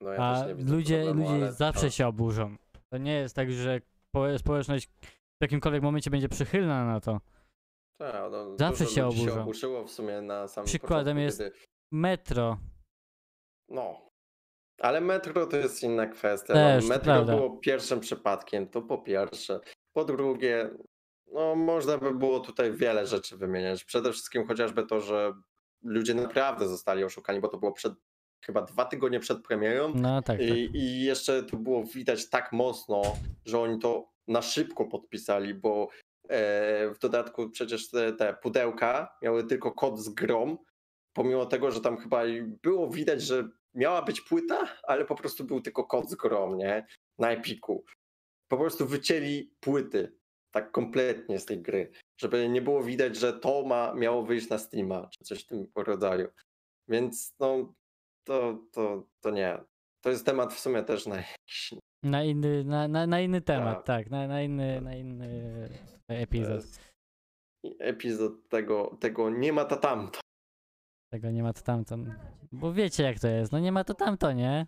B: No ja
A: A
B: widzę
A: ludzie,
B: problemu,
A: ludzie
B: ale
A: zawsze się oburzą. To nie jest tak, że po- społeczność w jakimkolwiek momencie będzie przychylna na to.
B: Tak, no,
A: zawsze
B: dużo
A: się
B: ludzi się oburzyło w sumie na samym
A: Przykładem
B: początku,
A: jest-
B: Kiedy...
A: Metro.
B: No. Ale metro to jest inna kwestia.
A: Też,
B: no, metro
A: prawda.
B: było pierwszym przypadkiem, to po pierwsze. Po drugie, no można by było tutaj wiele rzeczy wymieniać. Przede wszystkim chociażby to, że ludzie naprawdę zostali oszukani, bo to było przed chyba dwa tygodnie przed premierą.
A: No tak, tak.
B: I, I jeszcze to było widać tak mocno, że oni to na szybko podpisali, bo e, w dodatku przecież te, te pudełka miały tylko kod z grom, pomimo tego, że tam chyba było widać, że miała być płyta, ale po prostu był tylko kod z grom, nie? Na Epiku. Po prostu wycięli płyty tak kompletnie z tej gry, żeby nie było widać, że to ma, miało wyjść na Steama, czy coś w tym rodzaju. Więc no, to, to, to nie. To jest temat w sumie też na jakiś
A: Na inny, na, na, na inny temat,
B: Tak.
A: tak. Na, na, inny, na inny epizod.
B: epizod tego, tego nie ma ta tamto.
A: Tego nie ma to tamto. Bo wiecie jak to jest. No nie ma to tamto, nie?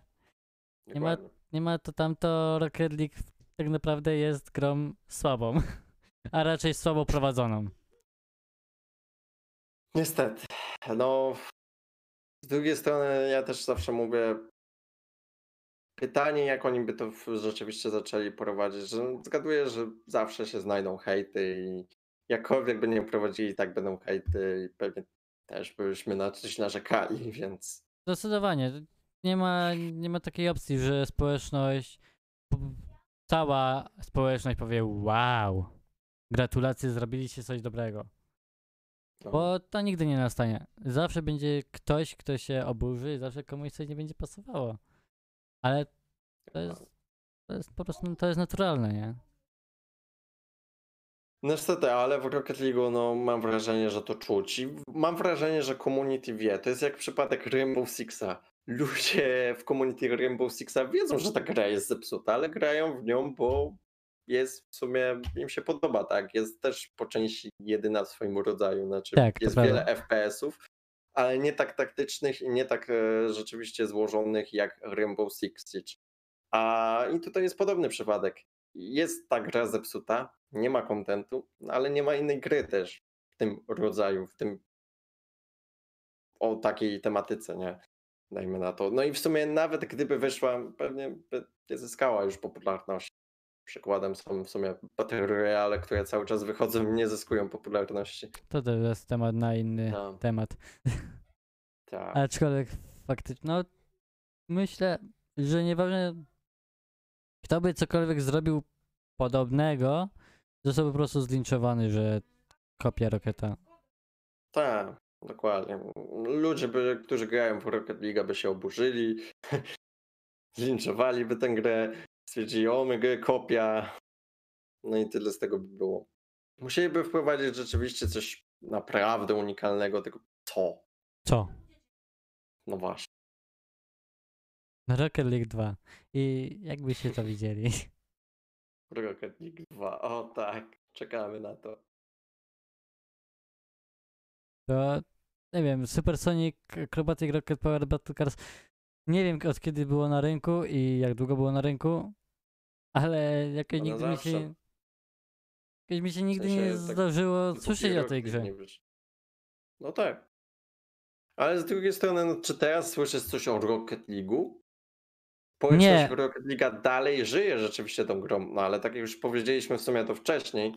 A: Nie ma-. Nie ma to tamto. Rocket League tak naprawdę jest grą słabą. A raczej słabo prowadzoną.
B: Niestety. No, z drugiej strony ja też zawsze mówię, pytanie jak oni by to w- rzeczywiście zaczęli prowadzić, że zgaduję, że zawsze się znajdą hejty i jakkolwiek by nie prowadzili, tak będą hejty i pewnie też byśmy na coś narzekali, więc
A: Zdecydowanie. Nie ma, nie ma takiej opcji, że społeczność, p- cała społeczność powie wow, gratulacje, zrobiliście coś dobrego.
B: no,
A: Bo to nigdy nie nastanie. Zawsze będzie ktoś, kto się oburzy, zawsze komuś coś nie będzie pasowało. Ale to jest, to jest po prostu, to jest naturalne, nie?
B: Niestety, ale w Rocket League no, mam wrażenie, że to czuć. I mam wrażenie, że community wie. To jest jak przypadek Rainbow Sixa. Ludzie w community Rainbow Sixa wiedzą, że ta gra jest zepsuta, ale grają w nią, bo jest w sumie, im się podoba, tak? Jest też po części jedyna w swoim rodzaju. Znaczy,
A: Tak,
B: jest wiele FPS-ów, ale nie tak taktycznych i nie tak e, rzeczywiście złożonych jak Rainbow Six Siege. A i tutaj jest podobny przypadek. Jest ta gra zepsuta, nie ma kontentu, ale nie ma innej gry też w tym rodzaju, w tym o takiej tematyce, nie? Dajmy na to. No i w sumie nawet gdyby wyszła, pewnie by nie zyskała już popularności. Przykładem są w sumie Battle Royale, które cały czas wychodzą i nie zyskują popularności.
A: To też jest temat na inny
B: No.
A: temat.
B: Tak.
A: Aczkolwiek faktycznie, no myślę, że nieważne kto by cokolwiek zrobił podobnego, został po prostu zlinczowany, że kopia Rocketa.
B: Tak, dokładnie. Ludzie, by, którzy grają w Rocket League, by się oburzyli, zlinczowaliby tę grę, stwierdzili, o, my kopia. No i tyle z tego by było. Musieliby wprowadzić rzeczywiście coś naprawdę unikalnego, tylko co?
A: Co?
B: No właśnie.
A: Rocket League 2. I jakbyście to widzieli?
B: Rocket League 2, o tak, czekamy na to.
A: To nie wiem, Supersonic Acrobatic Rocket Power Battle Cars. Nie wiem od kiedy było na rynku i jak długo było na rynku, ale jakoś
B: Ono
A: nigdy mi
B: zawsze.
A: się. Jakoś mi się nigdy
B: sensie
A: nie
B: tak
A: zdarzyło
B: Dopóki
A: słyszeć o tej grze.
B: nie. No tak. Ale z drugiej strony, no, czy teraz słyszysz coś o Rocket League'u? społeczność Rocket League dalej żyje rzeczywiście tą grą, no ale tak jak już powiedzieliśmy w sumie to wcześniej,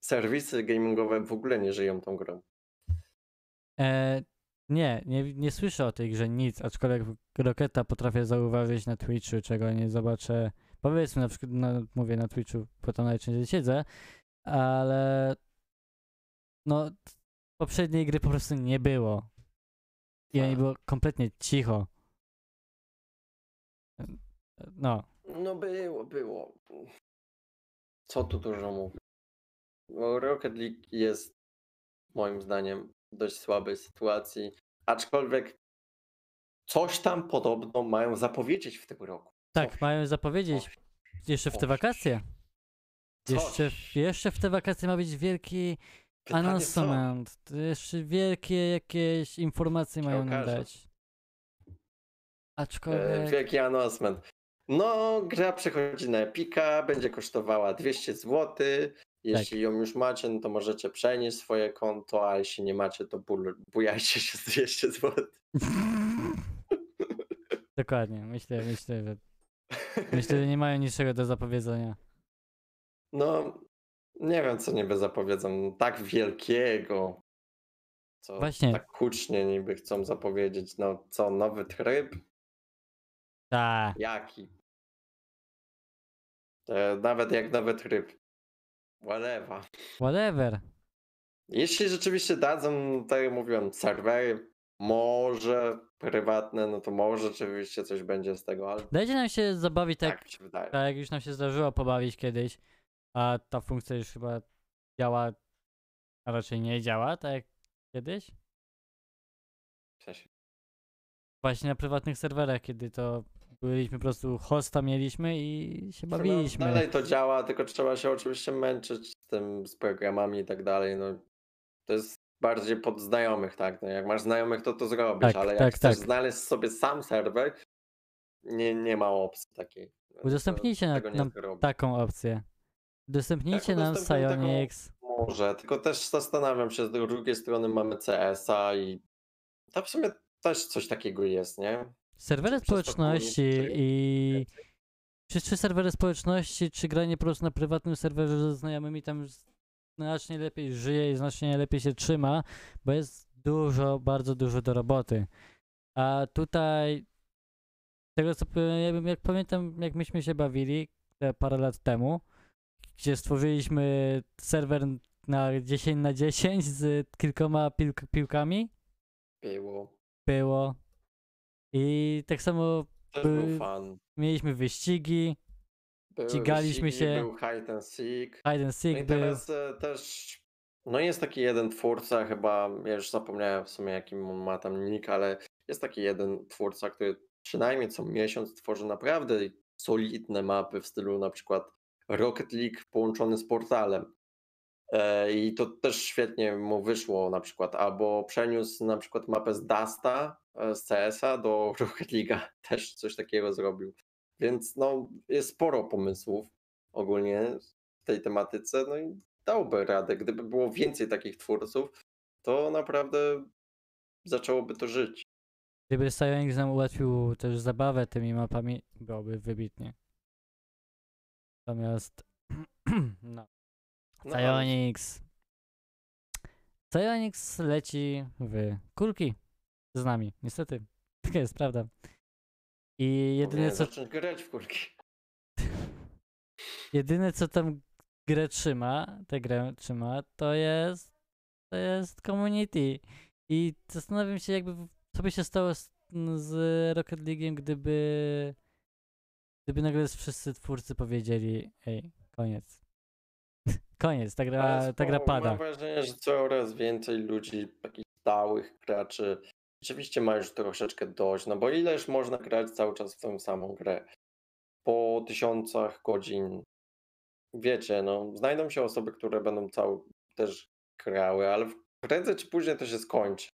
B: serwisy gamingowe w ogóle nie żyją tą grą.
A: E, nie, nie, nie słyszę o tej grze nic, aczkolwiek Roketa potrafię zauważyć na Twitchu, czego nie zobaczę. Powiedzmy na przykład, no, mówię na Twitchu, bo tam najczęściej siedzę, ale no poprzedniej gry po prostu nie było. I
B: Tak.
A: było kompletnie cicho. No,
B: No było, było. Co tu dużo mówić. Rocket League jest moim zdaniem dość słabej sytuacji, aczkolwiek coś tam podobno mają zapowiedzieć w tym roku.
A: tak,
B: Coś,
A: mają zapowiedzieć
B: coś,
A: jeszcze w te wakacje. Jeszcze,
B: coś.
A: jeszcze w te wakacje ma być wielki
B: Pytanie
A: announcement. To Jeszcze wielkie jakieś informacje mają nam
B: okaże.
A: dać.
B: E,
A: Aczkolwiek.
B: wielki announcement. No, gra przechodzi na Epika, będzie kosztowała 200 zł. Jeśli ją już macie, no to możecie przenieść swoje konto, a jeśli nie macie, to bujajcie się z 200 zł.
A: Dokładnie, myślę, myślę, że. Myślę, że nie mają niczego do zapowiedzenia.
B: No, nie wiem, co niby zapowiedzą tak wielkiego, co
A: Właśnie.
B: tak hucznie niby chcą zapowiedzieć. No, co, nowy tryb?
A: Tak.
B: Jaki? Nawet jak nowy tryb. Whatever.
A: Whatever.
B: Jeśli rzeczywiście dadzą, tak jak mówiłem, serwery, może prywatne, no to może rzeczywiście coś będzie z tego, ale
A: Dajcie nam się zabawić tak,
B: tak mi się wydaje.
A: tak jak już nam się zdarzyło pobawić kiedyś, a ta funkcja już chyba działa, a raczej nie działa, tak jak kiedyś.
B: W sensie,
A: Właśnie na prywatnych serwerach, kiedy to byliśmy po prostu hosta mieliśmy i się bawiliśmy.
B: dalej to działa, tylko trzeba się oczywiście męczyć z tym, z programami i tak dalej, no to jest bardziej pod znajomych, tak, no jak masz znajomych, to to zrobisz,
A: Tak,
B: ale jak
A: tak,
B: chcesz
A: tak.
B: znaleźć sobie sam serwer, nie, nie ma opcji takiej. No
A: Udostępnijcie na- nam taką opcję. Udostępnijcie
B: Tak,
A: nam
B: udostępnij taką-. Może, tylko też zastanawiam się, z drugiej strony mamy CS-a i to w sumie też coś takiego jest, nie?
A: Serwery społeczności i czy, czy serwery społeczności, czy granie po prostu na prywatnym serwerze ze znajomymi tam znacznie lepiej żyje i znacznie lepiej się trzyma, bo jest dużo, bardzo dużo do roboty. A tutaj tego co powiem, ja bym- jak pamiętam, jak myśmy się bawili te parę lat temu, gdzie stworzyliśmy serwer na 10 na 10 z kilkoma piłk- piłkami,
B: Było.
A: było. I tak samo By- mieliśmy wyścigi,
B: Były
A: ścigaliśmy
B: wyścigi,
A: się.
B: Był hide and seek.
A: hide and
B: No
A: seek
B: i
A: był.
B: teraz e, też, no jest taki jeden twórca, chyba, ja już zapomniałem w sumie jakim on ma tam nick, ale jest taki jeden twórca, który przynajmniej co miesiąc tworzy naprawdę solidne mapy w stylu na przykład Rocket League połączony z portalem. E, I to też świetnie mu wyszło na przykład, albo przeniósł na przykład mapę z Dasta e, z CS-a do Rocket League'a, też coś takiego zrobił. Więc no jest sporo pomysłów ogólnie w tej tematyce, no i dałby radę. Gdyby było więcej takich twórców, to naprawdę zaczęłoby to żyć.
A: Gdyby Psyonix nam ułatwił też zabawę tymi mapami, byłoby wybitnie. Natomiast no.
B: No,
A: Psyonix. Psyonix leci w kulki z nami, niestety. Taka jest prawda. I jedyne co,
B: zacząć grać w kulki.
A: jedyne co tam grę trzyma, tę grę trzyma, to jest to jest community. I zastanawiam się jakby co by się stało z, z Rocket League'iem, gdyby gdyby nagle wszyscy twórcy powiedzieli ej, koniec. Koniec, ta gra, ta gra pada.
B: Mam wrażenie, że coraz więcej ludzi, takich stałych graczy, rzeczywiście ma już troszeczkę dość, no bo ileż można grać cały czas w tę samą grę? Po tysiącach godzin. Wiecie, no, znajdą się osoby, które będą cały też grały, ale prędzej czy później to się skończy.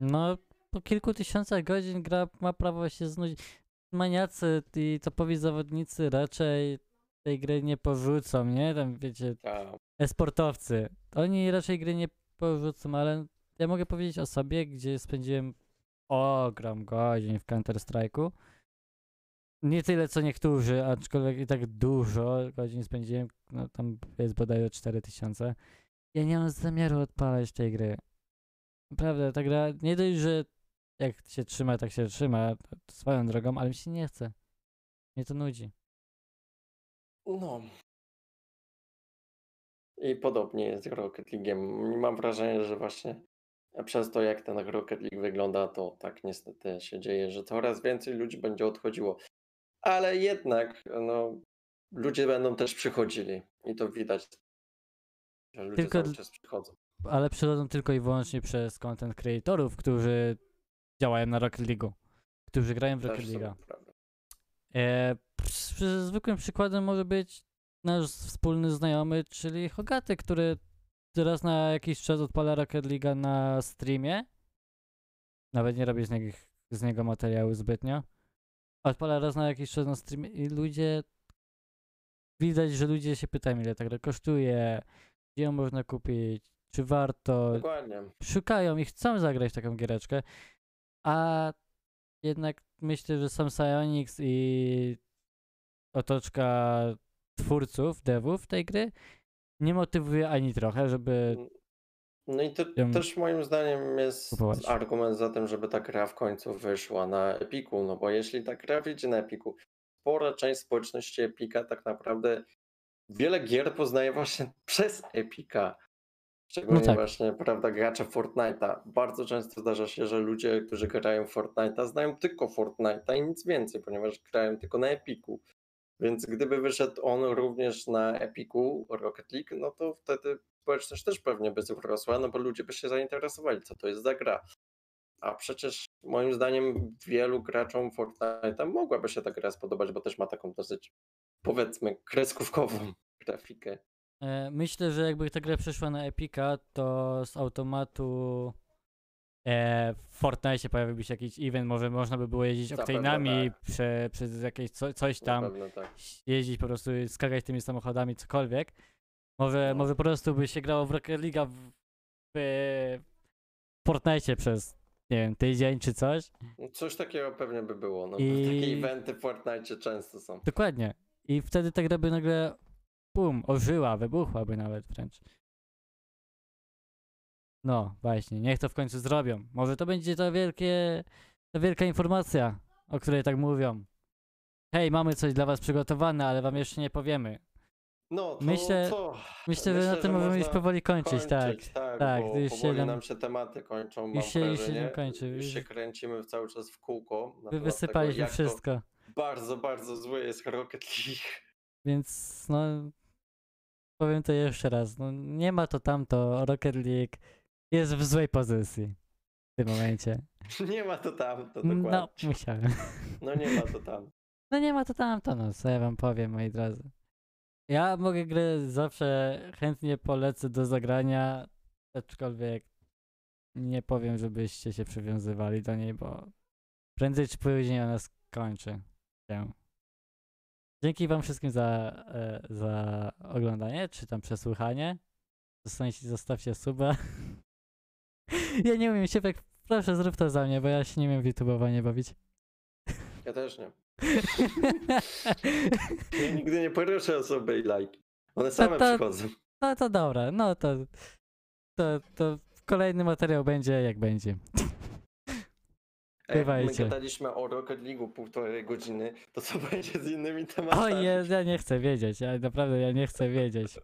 A: No, po kilku tysiącach godzin gra ma prawo się znudzić. Maniacy i topowi zawodnicy raczej tej gry nie porzucą, nie? Tam wiecie,
B: A,
A: e-sportowcy. Oni raczej gry nie porzucą, ale ja mogę powiedzieć o sobie, gdzie spędziłem ogrom godzin w Counter-Strike'u nie tyle co niektórzy, aczkolwiek i tak dużo godzin spędziłem, no tam jest bodajże 4000. Ja nie mam zamiaru odpalać tej gry. Naprawdę, ta gra nie dość, że jak się trzyma, tak się trzyma, swoją drogą, ale mi się nie chce. Mnie to nudzi.
B: No. I podobnie jest z Rocket League'iem. Mam wrażenie, że właśnie przez to, jak ten Rocket League wygląda, to tak niestety się dzieje, że coraz więcej ludzi będzie odchodziło. Ale jednak, no, ludzie będą też przychodzili. I to widać, że ludzie
A: Tylko
B: cały czas przychodzą.
A: Ale przychodzą tylko i wyłącznie przez content creatorów, którzy działają na Rocket League'u. Którzy grają w Rocket League'a. E, zwykłym przykładem może być nasz wspólny znajomy, czyli Hogaty, który teraz na jakiś czas odpala Rocket League na streamie. Nawet nie robię z niego, z niego materiału zbytnio. Odpala raz na jakiś czas na streamie i ludzie. Widać, że ludzie się pytają, ile ta gra kosztuje, gdzie ją można kupić, czy warto.
B: Dokładnie.
A: Szukają i chcą zagrać taką giereczkę. A jednak myślę, że sam Psyonix i otoczka twórców, devów tej gry nie motywuje ani trochę, żeby
B: No i to też moim zdaniem jest
A: kupować.
B: argument za tym, żeby ta gra w końcu wyszła na Epiku, no bo jeśli ta gra wyjdzie na Epiku, spora część społeczności Epika tak naprawdę wiele gier poznaje właśnie przez Epika. Szczególnie
A: tak.
B: właśnie, prawda, gracze Fortnite'a. Bardzo często zdarza się, że ludzie, którzy grają Fortnite'a znają tylko Fortnite'a i nic więcej, ponieważ grają tylko na Epiku. Więc gdyby wyszedł on również na Epiku Rocket League, no to wtedy społeczność też pewnie by wzrosła, no bo ludzie by się zainteresowali, co to jest za gra. A przecież moim zdaniem wielu graczom Fortnite'a mogłaby się ta gra spodobać, bo też ma taką dosyć, powiedzmy, kreskówkową grafikę.
A: E, Myślę, że jakby ta gra przeszła na Epika, to z automatu e, w Fortnite pojawiłby się jakiś event, może można by było jeździć
B: Zapewne
A: oktainami prze, przez jakieś co, coś tam,
B: tak.
A: jeździć po prostu, skakać tymi samochodami, cokolwiek. Może,
B: No.
A: może po prostu by się grało w Rocket League w, w Fortnite przez, nie wiem, tydzień czy coś.
B: No Coś takiego pewnie by było, no bo
A: I-
B: takie eventy w Fortnite często są.
A: Dokładnie. I wtedy ta gra by nagle, bum, ożyła, wybuchłaby nawet wręcz. No, właśnie, niech to w końcu zrobią. Może to będzie ta wielkie, ta wielka informacja, o której tak mówią. Hej, mamy coś dla was przygotowane, ale wam jeszcze nie powiemy.
B: No to
A: Myślę-
B: co?
A: Myślę, że na tym możemy już powoli kończyć, tak.
B: kończyć, tak,
A: tak,
B: bo
A: to już się nam-
B: nam się tematy kończą,
A: już się- już się nam kończy,
B: Już się kręcimy cały czas w kółko.
A: Wy wysypaliśmy
B: tego, to
A: wszystko.
B: Bardzo, bardzo zły jest Rocket League.
A: Więc no powiem to jeszcze raz. No, nie ma to tamto. Rocket League jest w złej pozycji w tym momencie.
B: Nie ma to tam, to
A: No,
B: dokładnie.
A: musiałem.
B: No nie ma to tam.
A: No nie ma to tamto, no co ja wam powiem, moi drodzy. Ja mogę grę zawsze chętnie polecę do zagrania, aczkolwiek nie powiem, żebyście się przywiązywali do niej, bo prędzej czy później ona skończy się. Dzięki wam wszystkim za, e, za oglądanie, czy tam przesłuchanie. Zostańcie, zostawcie suba. Ja nie umiem się tak, proszę zrób to za mnie, bo ja się nie umiem w YouTube'owanie bawić.
B: Ja też nie. Ja nigdy nie poruszę osoby i lajki. One same
A: to-
B: przychodzą.
A: No to dobra, no to, to, to kolejny materiał będzie jak będzie.
B: Jak my
A: Bywajcie.
B: gadaliśmy o Rocket League'u półtorej godziny, to co będzie z innymi tematami?
A: O jest, ja nie chcę wiedzieć, ja naprawdę ja nie chcę wiedzieć.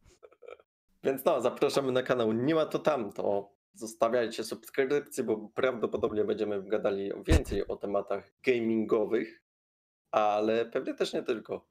B: Więc no, zapraszamy na kanał Nie ma to tamto. Zostawiajcie subskrypcję, bo prawdopodobnie będziemy gadali więcej o tematach gamingowych, ale pewnie też nie tylko.